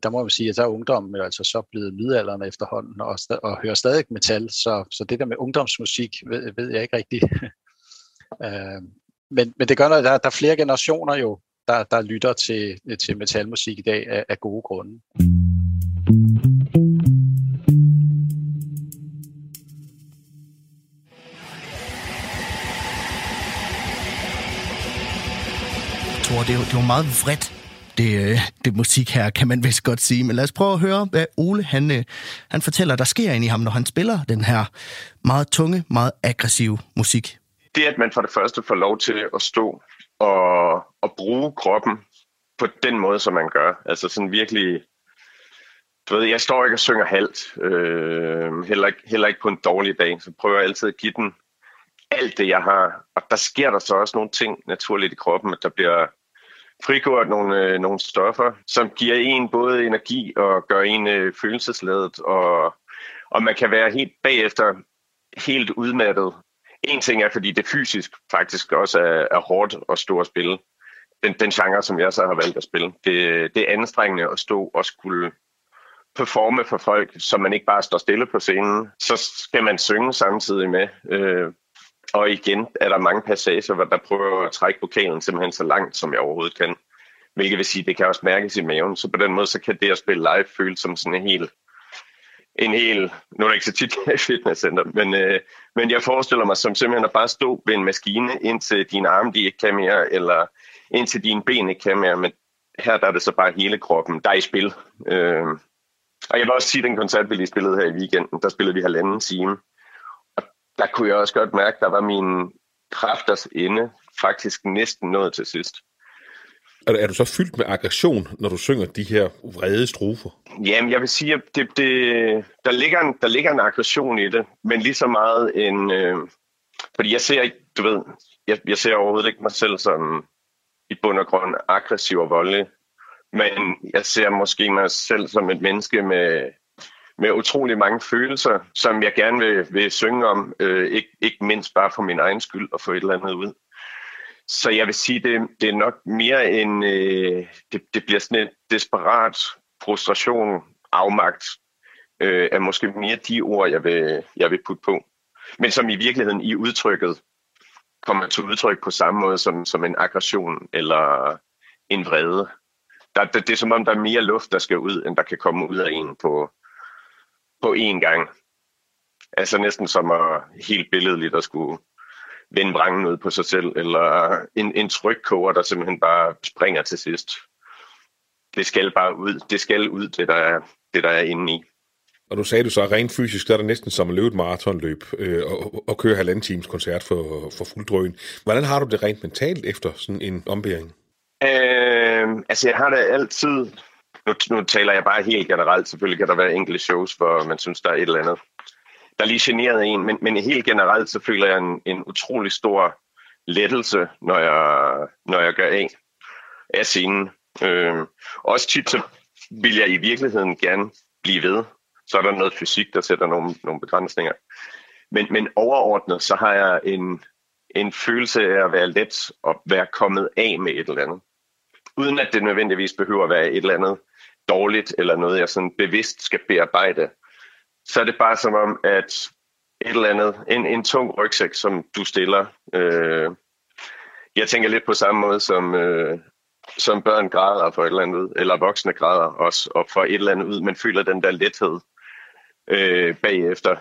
der må man sige, at der er ungdommen jo altså så blevet midalderne efterhånden og, og hører stadig metal, så, så det der med ungdomsmusik ved, ved jeg ikke rigtigt. øh, men, men det gør noget, der, der er flere generationer jo, der, der lytter til, til metalmusik i dag af, af gode grunde. Thor, Det er jo, det er jo meget vredt, det, øh, det musik her, kan man vist godt sige. Men lad os prøve at høre, hvad Ole han, øh, han fortæller, der sker ind i ham, når han spiller den her meget tunge, meget aggressive musik. Det, at man for det første får lov til at stå og, og bruge kroppen på den måde, som man gør. Altså sådan virkelig... Du ved, jeg står ikke og synger halvt. Øh, heller, ikke, heller ikke på en dårlig dag. Så prøver jeg altid at give den alt det, jeg har. Og der sker der så også nogle ting naturligt i kroppen, at der bliver frigjort nogle, øh, nogle stoffer, som giver en både energi og gør en øh, følelsesladet, og, og man kan være helt bagefter helt udmattet. En ting er, fordi det fysisk faktisk også er, er hårdt at stå og spille. Den, den genre, som jeg så har valgt at spille. Det, det er anstrengende at stå og skulle performe for folk, så man ikke bare står stille på scenen. Så skal man synge samtidig med. Øh, og igen er der mange passager, hvor der prøver at trække vokalen simpelthen så langt, som jeg overhovedet kan. Hvilket vil sige, det kan også mærkes i maven. Så på den måde, så kan det at spille live føles som sådan en helt en hel, nu er det ikke så tit i fitnesscenter, men, øh, men jeg forestiller mig som simpelthen at bare stå ved en maskine, indtil dine arme de ikke kan mere, eller indtil dine ben ikke kan mere, men her der er det så bare hele kroppen, der er i spil. Øh, og jeg vil også sige, at den koncert, vi lige spillede her i weekenden, der spillede vi halvanden time, der kunne jeg også godt mærke, der var min kræfters ende faktisk næsten nået til sidst. Er, er du så fyldt med aggression, når du synger de her vrede strofer? Jamen, jeg vil sige, at det, det, der, ligger en, der ligger en aggression i det, men lige så meget en... Øh, fordi jeg ser ikke, du ved, jeg, jeg ser overhovedet ikke mig selv som i bund og grund aggressiv og voldelig, men jeg ser måske mig selv som et menneske med med utrolig mange følelser, som jeg gerne vil, vil synge om, øh, ikke, ikke mindst bare for min egen skyld og få et eller andet ud. Så jeg vil sige, det, det er nok mere en, øh, det, det bliver sådan et desperat frustration, afmagt, øh, er måske mere de ord, jeg vil, jeg vil putte på. Men som i virkeligheden i udtrykket kommer til udtryk på samme måde som, som en aggression eller en vrede. Der, det, det er som om, der er mere luft, der skal ud, end der kan komme ud af en på, på én gang. Altså næsten som at helt billedligt at skulle vende vrangen ud på sig selv, eller en, en trykkoger, der simpelthen bare springer til sidst. Det skal bare ud. Det skal ud, det der er, det der er inde i. Og du sagde du så, rent fysisk, der er det næsten som at løbe et maratonløb øh, og, og køre halvanden times koncert for, for fuld drøn. Hvordan har du det rent mentalt efter sådan en ombæring? Øh, altså jeg har det altid nu, nu taler jeg bare helt generelt. Selvfølgelig kan der være enkelte shows, hvor man synes, der er et eller andet, der er lige generet en. Men, men helt generelt, så føler jeg en, en utrolig stor lettelse, når jeg, når jeg gør af, af scenen. Øh, også tit, så vil jeg i virkeligheden gerne blive ved. Så er der noget fysik, der sætter nogle, nogle begrænsninger. Men, men overordnet, så har jeg en, en følelse af at være let og være kommet af med et eller andet. Uden at det nødvendigvis behøver at være et eller andet dårligt, eller noget, jeg sådan bevidst skal bearbejde, så er det bare som om, at et eller andet, en, en tung rygsæk, som du stiller. Øh, jeg tænker lidt på samme måde, som, øh, som børn græder for et eller andet, eller voksne græder også, og for et eller andet ud, men føler den der lethed øh, bagefter.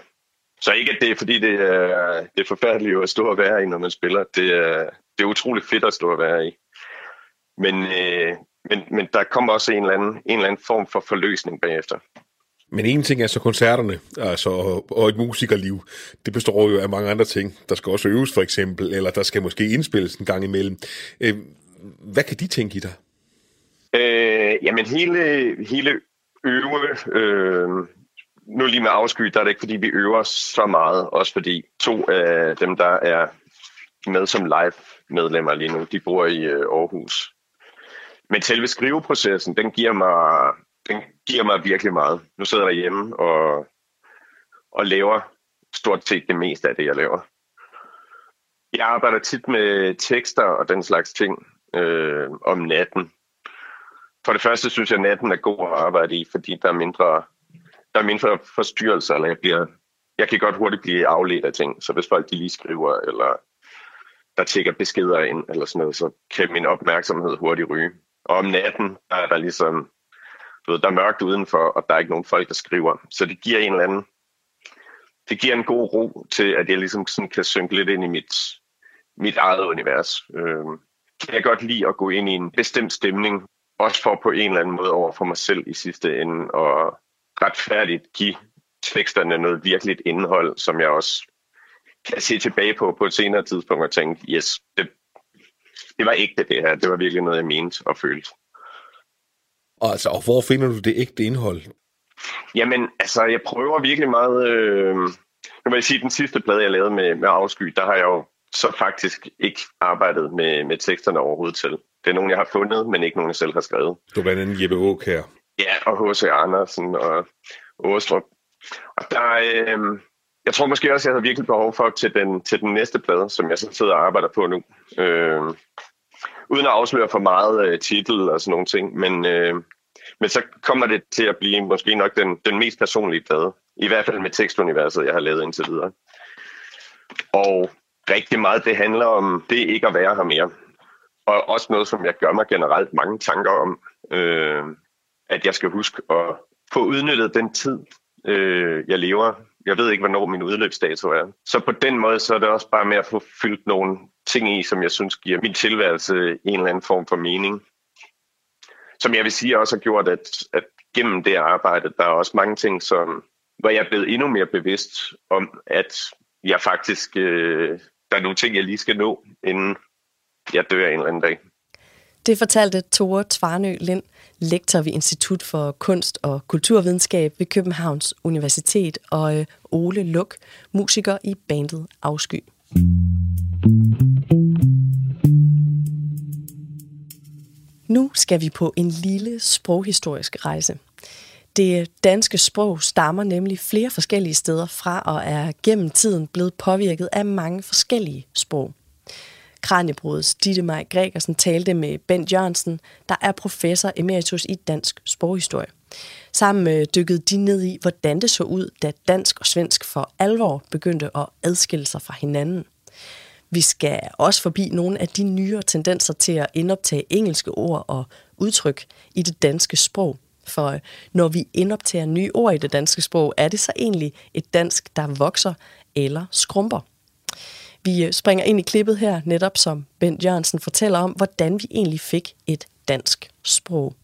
Så ikke, at det er, fordi det er, det er forfærdeligt at stå og være i, når man spiller. Det er, det er utroligt fedt at stå og være i. Men, øh, men, men der kommer også en eller, anden, en eller anden form for forløsning bagefter. Men en ting er så koncerterne, altså, og, et musikerliv, det består jo af mange andre ting. Der skal også øves for eksempel, eller der skal måske indspilles en gang imellem. Øh, hvad kan de tænke i dig? Øh, jamen hele, hele øve, øh, nu lige med afsky, der er det ikke fordi vi øver så meget, også fordi to af dem, der er med som live medlemmer lige nu, de bor i øh, Aarhus. Men selve skriveprocessen, den giver mig, den giver mig virkelig meget. Nu sidder jeg hjemme og, og laver stort set det meste af det, jeg laver. Jeg arbejder tit med tekster og den slags ting øh, om natten. For det første synes jeg, at natten er god at arbejde i, fordi der er mindre, der er mindre forstyrrelser, eller jeg, bliver, jeg kan godt hurtigt blive afledt af ting. Så hvis folk de lige skriver, eller der tækker beskeder ind, eller sådan noget, så kan min opmærksomhed hurtigt ryge. Og om natten, der er der ligesom, du ved, der er mørkt udenfor, og der er ikke nogen folk, der skriver. Så det giver en eller anden, det giver en god ro til, at jeg ligesom sådan kan synke lidt ind i mit, mit eget univers. Øh, kan jeg godt lide at gå ind i en bestemt stemning, også for på en eller anden måde over for mig selv i sidste ende, og retfærdigt give teksterne noget virkeligt indhold, som jeg også kan se tilbage på på et senere tidspunkt og tænke, yes, det, det var ægte det her. Det var virkelig noget, jeg mente og følte. Og, altså, og hvor finder du det ægte indhold? Jamen, altså, jeg prøver virkelig meget... Øh, nu vil jeg sige, den sidste plade, jeg lavede med, med Afsky, der har jeg jo så faktisk ikke arbejdet med, med teksterne overhovedet til. Det er nogen, jeg har fundet, men ikke nogen, jeg selv har skrevet. Du blandt andet Jeppe her. Ja, og H.C. Andersen og Åstrup. Og der, øh, jeg tror måske også, jeg har virkelig behov for til den, til den næste plade, som jeg så sidder og arbejder på nu. Øh, uden at afsløre for meget øh, titel og sådan nogle ting, men, øh, men så kommer det til at blive måske nok den, den mest personlige plade. I hvert fald med tekstuniverset, jeg har lavet indtil videre. Og rigtig meget det handler om det ikke at være her mere. Og også noget, som jeg gør mig generelt mange tanker om, øh, at jeg skal huske at få udnyttet den tid, øh, jeg lever. Jeg ved ikke, hvornår min udløbsdato er. Så på den måde, så er det også bare med at få fyldt nogle ting i, som jeg synes giver min tilværelse en eller anden form for mening. Som jeg vil sige også har gjort, at, at gennem det arbejde, der er også mange ting, som, hvor jeg er blevet endnu mere bevidst om, at jeg faktisk, øh, der er nogle ting, jeg lige skal nå, inden jeg dør en eller anden dag. Det fortalte Tore Tvarnø Lind, lektor ved Institut for Kunst og Kulturvidenskab ved Københavns Universitet, og øh, Ole Luk, musiker i bandet Afsky. Nu skal vi på en lille sproghistorisk rejse. Det danske sprog stammer nemlig flere forskellige steder fra og er gennem tiden blevet påvirket af mange forskellige sprog. Kranjebrudets Ditte Maj Gregersen talte med Bent Jørgensen, der er professor emeritus i dansk sproghistorie. Sammen dykkede de ned i, hvordan det så ud, da dansk og svensk for alvor begyndte at adskille sig fra hinanden. Vi skal også forbi nogle af de nyere tendenser til at indoptage engelske ord og udtryk i det danske sprog. For øh, når vi indoptager nye ord i det danske sprog, er det så egentlig et dansk, der vokser eller skrumper. Vi øh, springer ind i klippet her, netop som Bent Jørgensen fortæller om, hvordan vi egentlig fik et dansk sprog.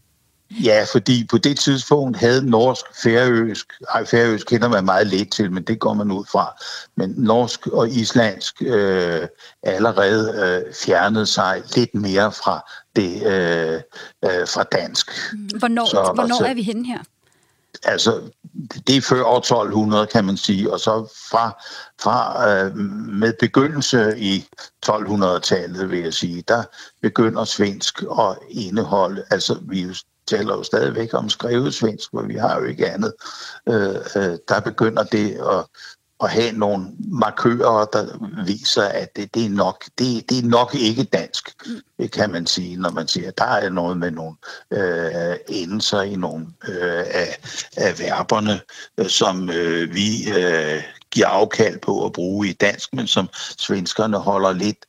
Ja, fordi på det tidspunkt havde norsk, færøsk, ej, færøsk kender man meget lidt til, men det går man ud fra. Men norsk og islandsk øh, allerede øh, fjernede sig lidt mere fra det øh, øh, fra dansk. Hvornår, så, hvornår altså, er vi henne her? Altså, det er før år 1200, kan man sige, og så fra, fra øh, med begyndelse i 1200-tallet, vil jeg sige, der begynder svensk at indeholde, altså vi taler jo stadigvæk om skrevet svensk, hvor vi har jo ikke andet. Øh, øh, der begynder det at, at have nogle markører, der viser, at det, det, er nok, det, det er nok ikke dansk, det kan man sige, når man siger, at der er noget med nogle øh, endelser i nogle øh, af, af verberne, øh, som øh, vi øh, giver afkald på at bruge i dansk, men som svenskerne holder lidt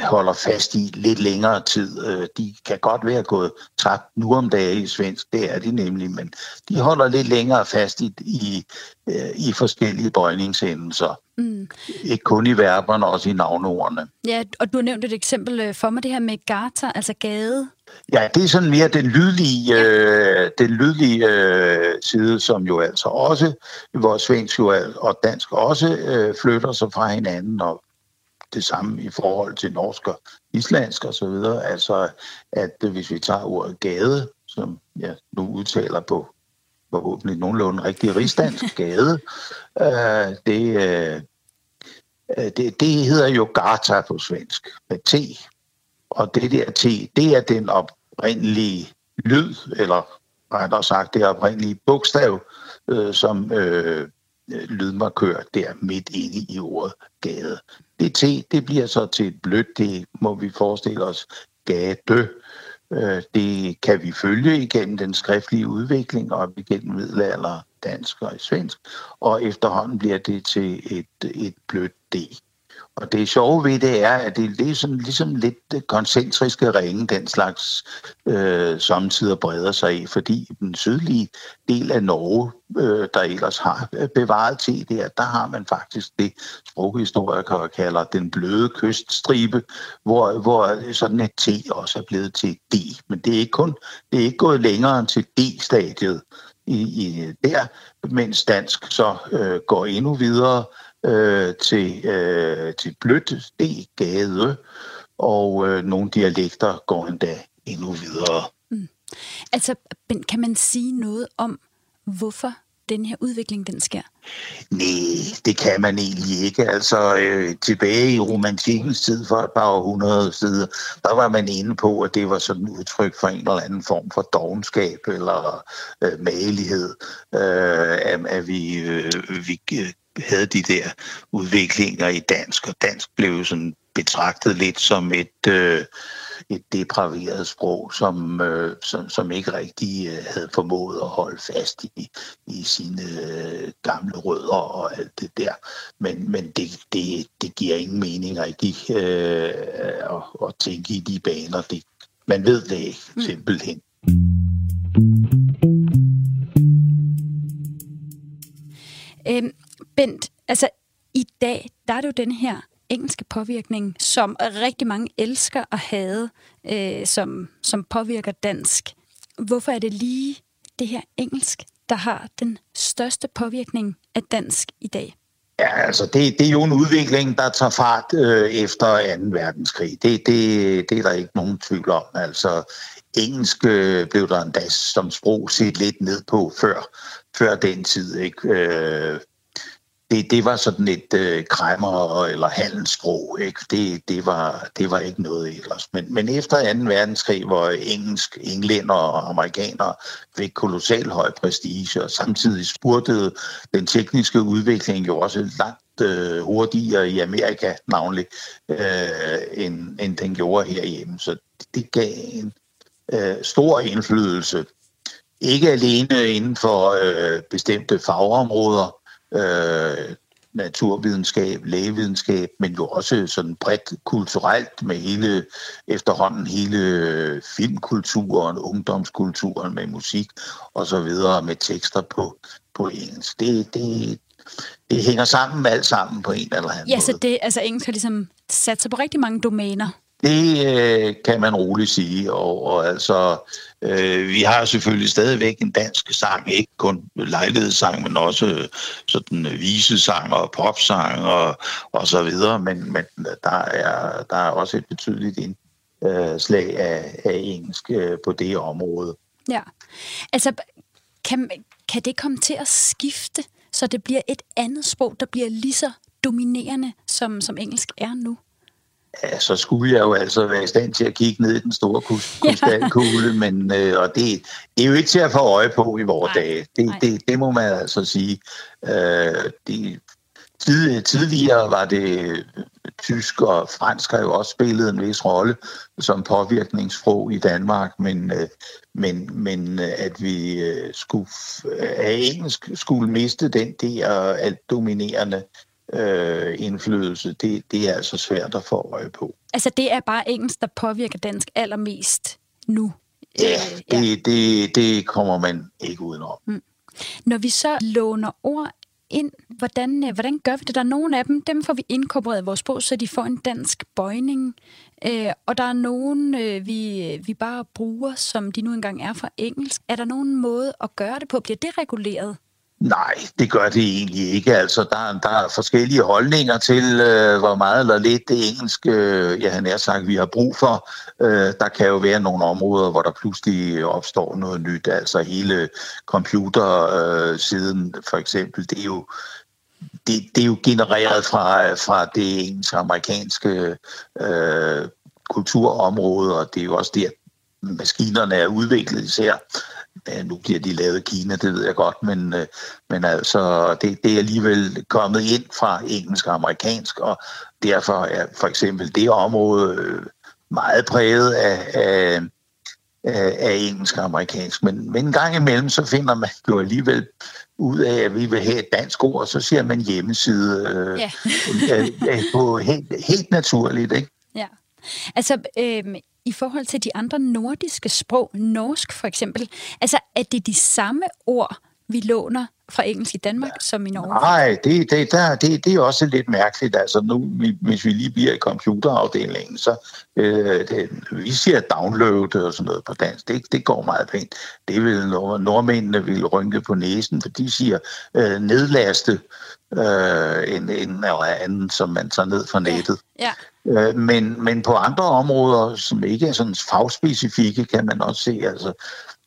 holder fast i lidt længere tid. Øh, de kan godt være gået tabt nu om dagen i svensk, det er de nemlig, men de holder lidt længere fast i, i, øh, i forskellige bøjningsendelser. Mm. Ikke kun i verberne, også i navneordene. Ja, og du har nævnt et eksempel øh, for mig, det her med gata, altså gade. Ja, det er sådan mere den lydlige, øh, den lydlige øh, side, som jo altså også, hvor svensk jo og dansk også øh, flytter sig fra hinanden, og det samme i forhold til norsk og islandsk og så videre. Altså, at hvis vi tager ordet gade, som jeg nu udtaler på forhåbentlig nogenlunde rigtig rigsdansk gade, øh, det, øh, det, det hedder jo gata på svensk med T. Og det der T, det er den oprindelige lyd, eller rettere sagt det oprindelige bogstav, øh, som øh, lydmarkør der midt inde i ordet gade. Det T, det bliver så til et blødt, det må vi forestille os, gade. Øh, det kan vi følge igennem den skriftlige udvikling og igennem middelalder dansk og svensk, og efterhånden bliver det til et, et blødt D. Og det sjove ved det er, at det, det er sådan, ligesom lidt øh, koncentriske ringe, den slags øh, samtidig breder sig i, fordi den sydlige del af Norge, øh, der ellers har øh, bevaret det der, der har man faktisk det, sproghistorikere kalder den bløde kyststribe, hvor, hvor sådan et T også er blevet til D. Men det er ikke kun, det er ikke gået længere end til D-stadiet i, i der, mens dansk så øh, går endnu videre øh, til, øh, til blødt D-gade, og øh, nogle dialekter går endda endnu videre. Mm. Altså, kan man sige noget om, hvorfor den her udvikling, den sker? Nej, det kan man egentlig ikke. Altså, øh, tilbage i romantikkens tid for et par århundrede siden, der var man inde på, at det var sådan et udtryk for en eller anden form for dogenskab eller øh, malighed, øh, at, at vi, øh, vi havde de der udviklinger i dansk, og dansk blev sådan betragtet lidt som et, øh, et depraveret sprog, som, øh, som, som ikke rigtig øh, havde formået at holde fast i, i sine øh, gamle rødder og alt det der. Men, men det, det, det giver ingen mening rigtig øh, at, at tænke i de baner. Det, man ved det ikke, mm. simpelthen. Øhm, Bent, altså i dag, der er det jo den her engelske påvirkning, som rigtig mange elsker at have, øh, som, som påvirker dansk. Hvorfor er det lige det her engelsk, der har den største påvirkning af dansk i dag? Ja, altså det, det er jo en udvikling, der tager fart øh, efter 2. verdenskrig. Det, det, det er der ikke nogen tvivl om. Altså engelsk øh, blev der endda som sprog set lidt ned på før, før den tid. Ikke? Øh, det, det var sådan et øh, kræmmer eller handelssprog. Ikke? Det, det, var, det var ikke noget ellers. Men, men efter 2. verdenskrig, hvor engelsk, englænder og amerikanere fik kolossal høj prestige, og samtidig spurtede den tekniske udvikling jo også langt øh, hurtigere i Amerika, navnlig, øh, end, end den gjorde herhjemme. Så det gav en øh, stor indflydelse. Ikke alene inden for øh, bestemte fagområder, øh, naturvidenskab, lægevidenskab, men jo også sådan bredt kulturelt med hele, efterhånden hele filmkulturen, ungdomskulturen med musik og så videre med tekster på, på engelsk. Det, det, det hænger sammen alt sammen på en eller anden ja, måde. Ja, så det, altså engelsk har ligesom sat sig på rigtig mange domæner. Det øh, kan man roligt sige, og, og altså, øh, vi har selvfølgelig stadigvæk en dansk sang, ikke kun lejlighedssang, men også øh, sådan øh, visesang og popsang og, og så videre, men, men øh, der, er, der er også et betydeligt indslag af, af engelsk på det område. Ja, altså kan, kan det komme til at skifte, så det bliver et andet sprog, der bliver lige så dominerende, som, som engelsk er nu? Ja, så skulle jeg jo altså være i stand til at kigge ned i den store krystalkugle, ja. men øh, og det, det er jo ikke til at få øje på i vores Nej. dage. Det, det, det må man altså sige. Øh, det, tid, tidligere var det tysk og fransk har jo også spillet en vis rolle som påvirkningssprog i Danmark, men, øh, men, men øh, at vi øh, skulle af engelsk skulle miste den der alt dominerende øh, indflydelse, det, det er altså svært at få øje på. Altså det er bare engelsk, der påvirker dansk allermest nu? Ja, øh, det, ja. Det, det kommer man ikke udenom. Mm. Når vi så låner ord ind, hvordan, øh, hvordan gør vi det? Der er nogle af dem, dem får vi inkorporeret i vores sprog, så de får en dansk bøjning. Øh, og der er nogen, øh, vi, vi bare bruger, som de nu engang er fra engelsk. Er der nogen måde at gøre det på? Bliver det reguleret? Nej, det gør det egentlig ikke. Altså, der, der er forskellige holdninger til, øh, hvor meget eller lidt det engelske, øh, han er sagt, vi har brug for. Øh, der kan jo være nogle områder, hvor der pludselig opstår noget nyt. Altså hele computersiden, øh, for eksempel, det er jo det, det er jo genereret fra, fra det engelsk-amerikanske øh, kulturområde, og det er jo også der, maskinerne er udviklet især ja, nu bliver de lavet i Kina, det ved jeg godt, men, øh, men altså, det, det er alligevel kommet ind fra engelsk og amerikansk, og derfor er for eksempel det område øh, meget præget af, af, af engelsk og amerikansk. Men, men en gang imellem, så finder man jo alligevel ud af, at vi vil have et dansk ord, og så siger man hjemmeside øh, Ja. øh, øh, på helt, helt naturligt. Ikke? Ja. Altså, øhm, i forhold til de andre nordiske sprog, norsk for eksempel, altså, er det de samme ord, vi låner fra engelsk i Danmark, ja. som i Norge? Nej, det, det, der, det, det er også lidt mærkeligt. Altså nu, vi- hvis vi lige bliver i computerafdelingen, så øh, det, vi siger download og sådan noget på dansk. Det, det går meget pænt. Det vil nord, nordmændene vil rynke på næsen, for de siger øh, nedlaste øh, en, en eller anden, som man tager ned fra nettet. Ja. Øh, men, men på andre områder, som ikke er sådan fagspecifikke, kan man også se, altså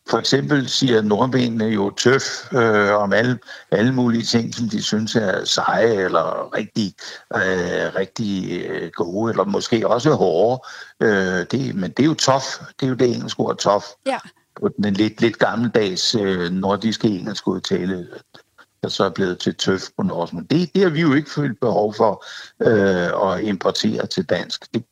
for eksempel siger nordmændene jo tøf øh, om alle, alle mulige ting, som de synes er seje eller rigtig, øh, rigtig øh, gode, eller måske også hårde. Øh, det, men det er jo tof. Det er jo det engelske ord tof. Ja. På den lidt, lidt gammeldags øh, nordiske engelske udtale, der så er blevet til tøf på norsk. Men det, det har vi jo ikke følt behov for øh, at importere til dansk. Det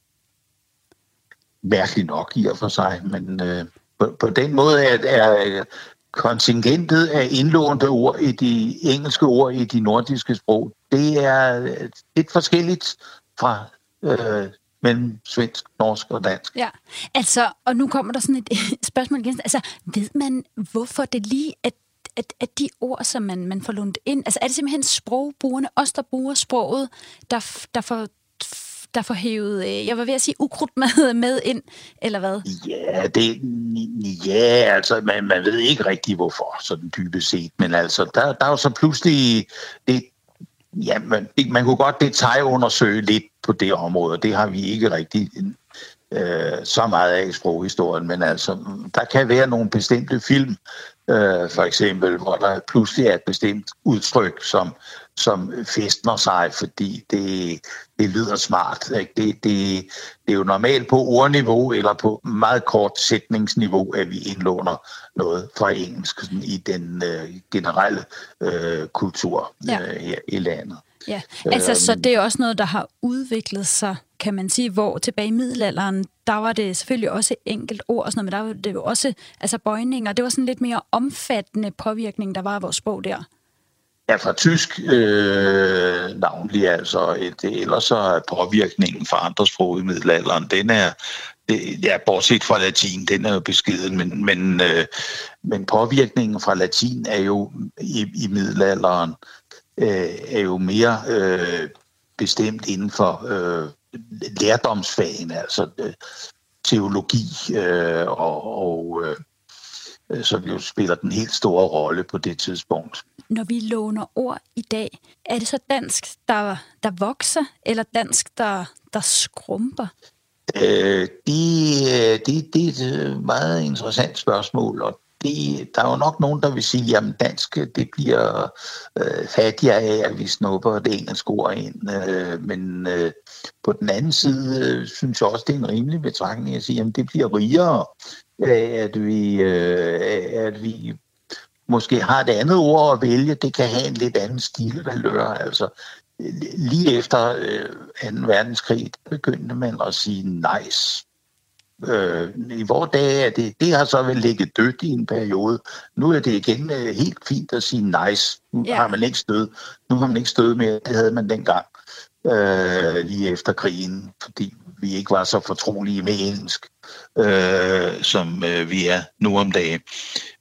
mærkeligt nok i og for sig, men øh, på, på den måde er, er kontingentet af indlånte ord i de engelske ord i de nordiske sprog, det er øh, lidt forskelligt fra øh, mellem svensk, norsk og dansk. Ja, altså, og nu kommer der sådan et spørgsmål igen. Altså, ved man, hvorfor det lige at at, at de ord, som man, man får lånt ind, altså er det simpelthen sprogbrugerne, os der bruger sproget, der, der får der får hævet, øh, jeg var ved at sige ukrudt med, med ind, eller hvad? Ja, det, ja altså, man, man ved ikke rigtig hvorfor, sådan dybest set, men altså, der, der er jo så pludselig, det, ja, man, man kunne godt detaljundersøge lidt på det område, og det har vi ikke rigtig øh, så meget af i sproghistorien, men altså, der kan være nogle bestemte film, øh, for eksempel, hvor der pludselig er et bestemt udtryk, som, som festner sig, fordi det, det lyder smart. Ikke? Det, det, det er jo normalt på ordniveau eller på meget kort sætningsniveau, at vi indlåner noget fra engelsk sådan, i den øh, generelle øh, kultur Ja. øh, her i landet. Ja, altså så det er også noget, der har udviklet sig, kan man sige, hvor tilbage i middelalderen, der var det selvfølgelig også enkelt ord og sådan noget, men der var det jo også altså bøjninger. Det var sådan lidt mere omfattende påvirkning, der var af vores sprog der. Ja, fra tysk øh, navnlig altså. Et, ellers så er påvirkningen fra andre sprog i middelalderen, den er, det, ja, bortset fra latin, den er jo beskeden, men, men, øh, men påvirkningen fra latin er jo i, i middelalderen øh, er jo mere øh, bestemt inden for øh, lærdomsfagene, altså øh, teologi øh, og, og øh, som jo spiller den helt store rolle på det tidspunkt. Når vi låner ord i dag, er det så dansk, der, der vokser, eller dansk, der, der skrumper? Øh, det, øh, det, det er et meget interessant spørgsmål, og det, der er jo nok nogen, der vil sige, at dansk det bliver øh, fattigere af, at vi snupper det engelske ord ind. Øh, men øh, på den anden side øh, synes jeg også, det er en rimelig betragtning at sige, at det bliver rigere af, at vi, øh, at vi måske har et andet ord at vælge. Det kan have en lidt anden stilvalør. Altså, lige efter øh, 2. verdenskrig begyndte man at sige nice. Øh, I vores dage er det, det har så vel ligget dødt i en periode. Nu er det igen øh, helt fint at sige nice. Nu Ja. har man ikke stød. Nu har man ikke stød mere. Det havde man dengang øh, lige efter krigen, fordi vi ikke var så fortrolige med engelsk, øh, som øh, vi er nu om dagen.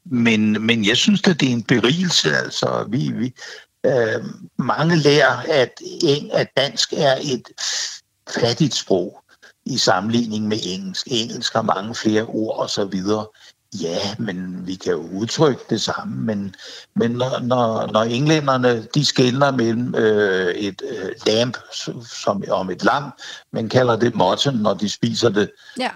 Men, men jeg synes, at det er en berigelse. Altså, vi, vi, øh, mange lærer, at, at dansk er et fattigt sprog i sammenligning med engelsk. Engelsk har mange flere ord og så videre. Ja, men vi kan jo udtrykke det samme, men, men når, når, når englænderne de skældner mellem øh, et øh, lamp som om et lam, men kalder det mutton, når de spiser det, Ja.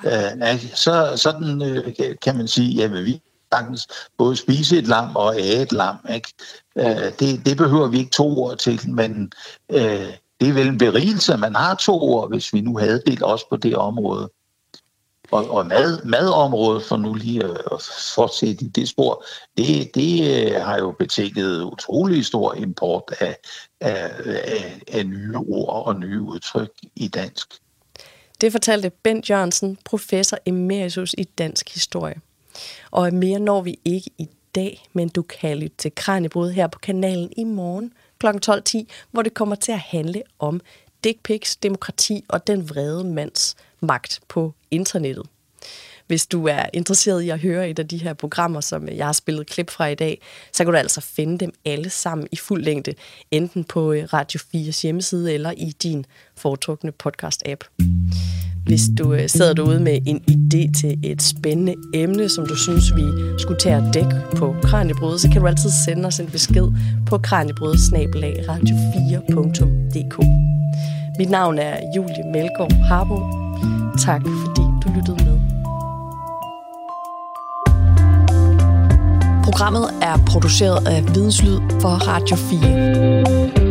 øh, så sådan øh, kan man sige, at vi sagtens både spise et lam og æde et lam. Ikke? Øh, det, det behøver vi ikke to ord til, men øh, det er vel en berigelse, at man har to ord, hvis vi nu havde det også på det område. Og, og mad, madområdet, for nu lige at at fortsætte i det spor, det, det øh, har jo betinget utrolig stor import af, af, af, af nye ord og nye udtryk i dansk. Det fortalte Bent Jørgensen, professor emeritus i dansk historie. Og mere når vi ikke i dag, men du kan lytte til Kranjebrud her på kanalen i morgen kl. 12.10, hvor det kommer til at handle om dick pics, demokrati og den vrede mands magt på internettet. Hvis du er interesseret i at høre et af de her programmer, som jeg har spillet klip fra i dag, så kan du altså finde dem alle sammen i fuld længde, enten på øh, Radio 4's hjemmeside eller i din foretrukne podcast-app. Hvis du øh, sidder derude med en idé til et spændende emne, som du synes, vi skulle tage at dække på Kranjebrød, så kan du altid sende os en besked på kranjebrød radio4.dk. Mit navn er Julie Melgaard Harbo. Tak fordi du lyttede med. Programmet er produceret af Videnslyd for Radio 4.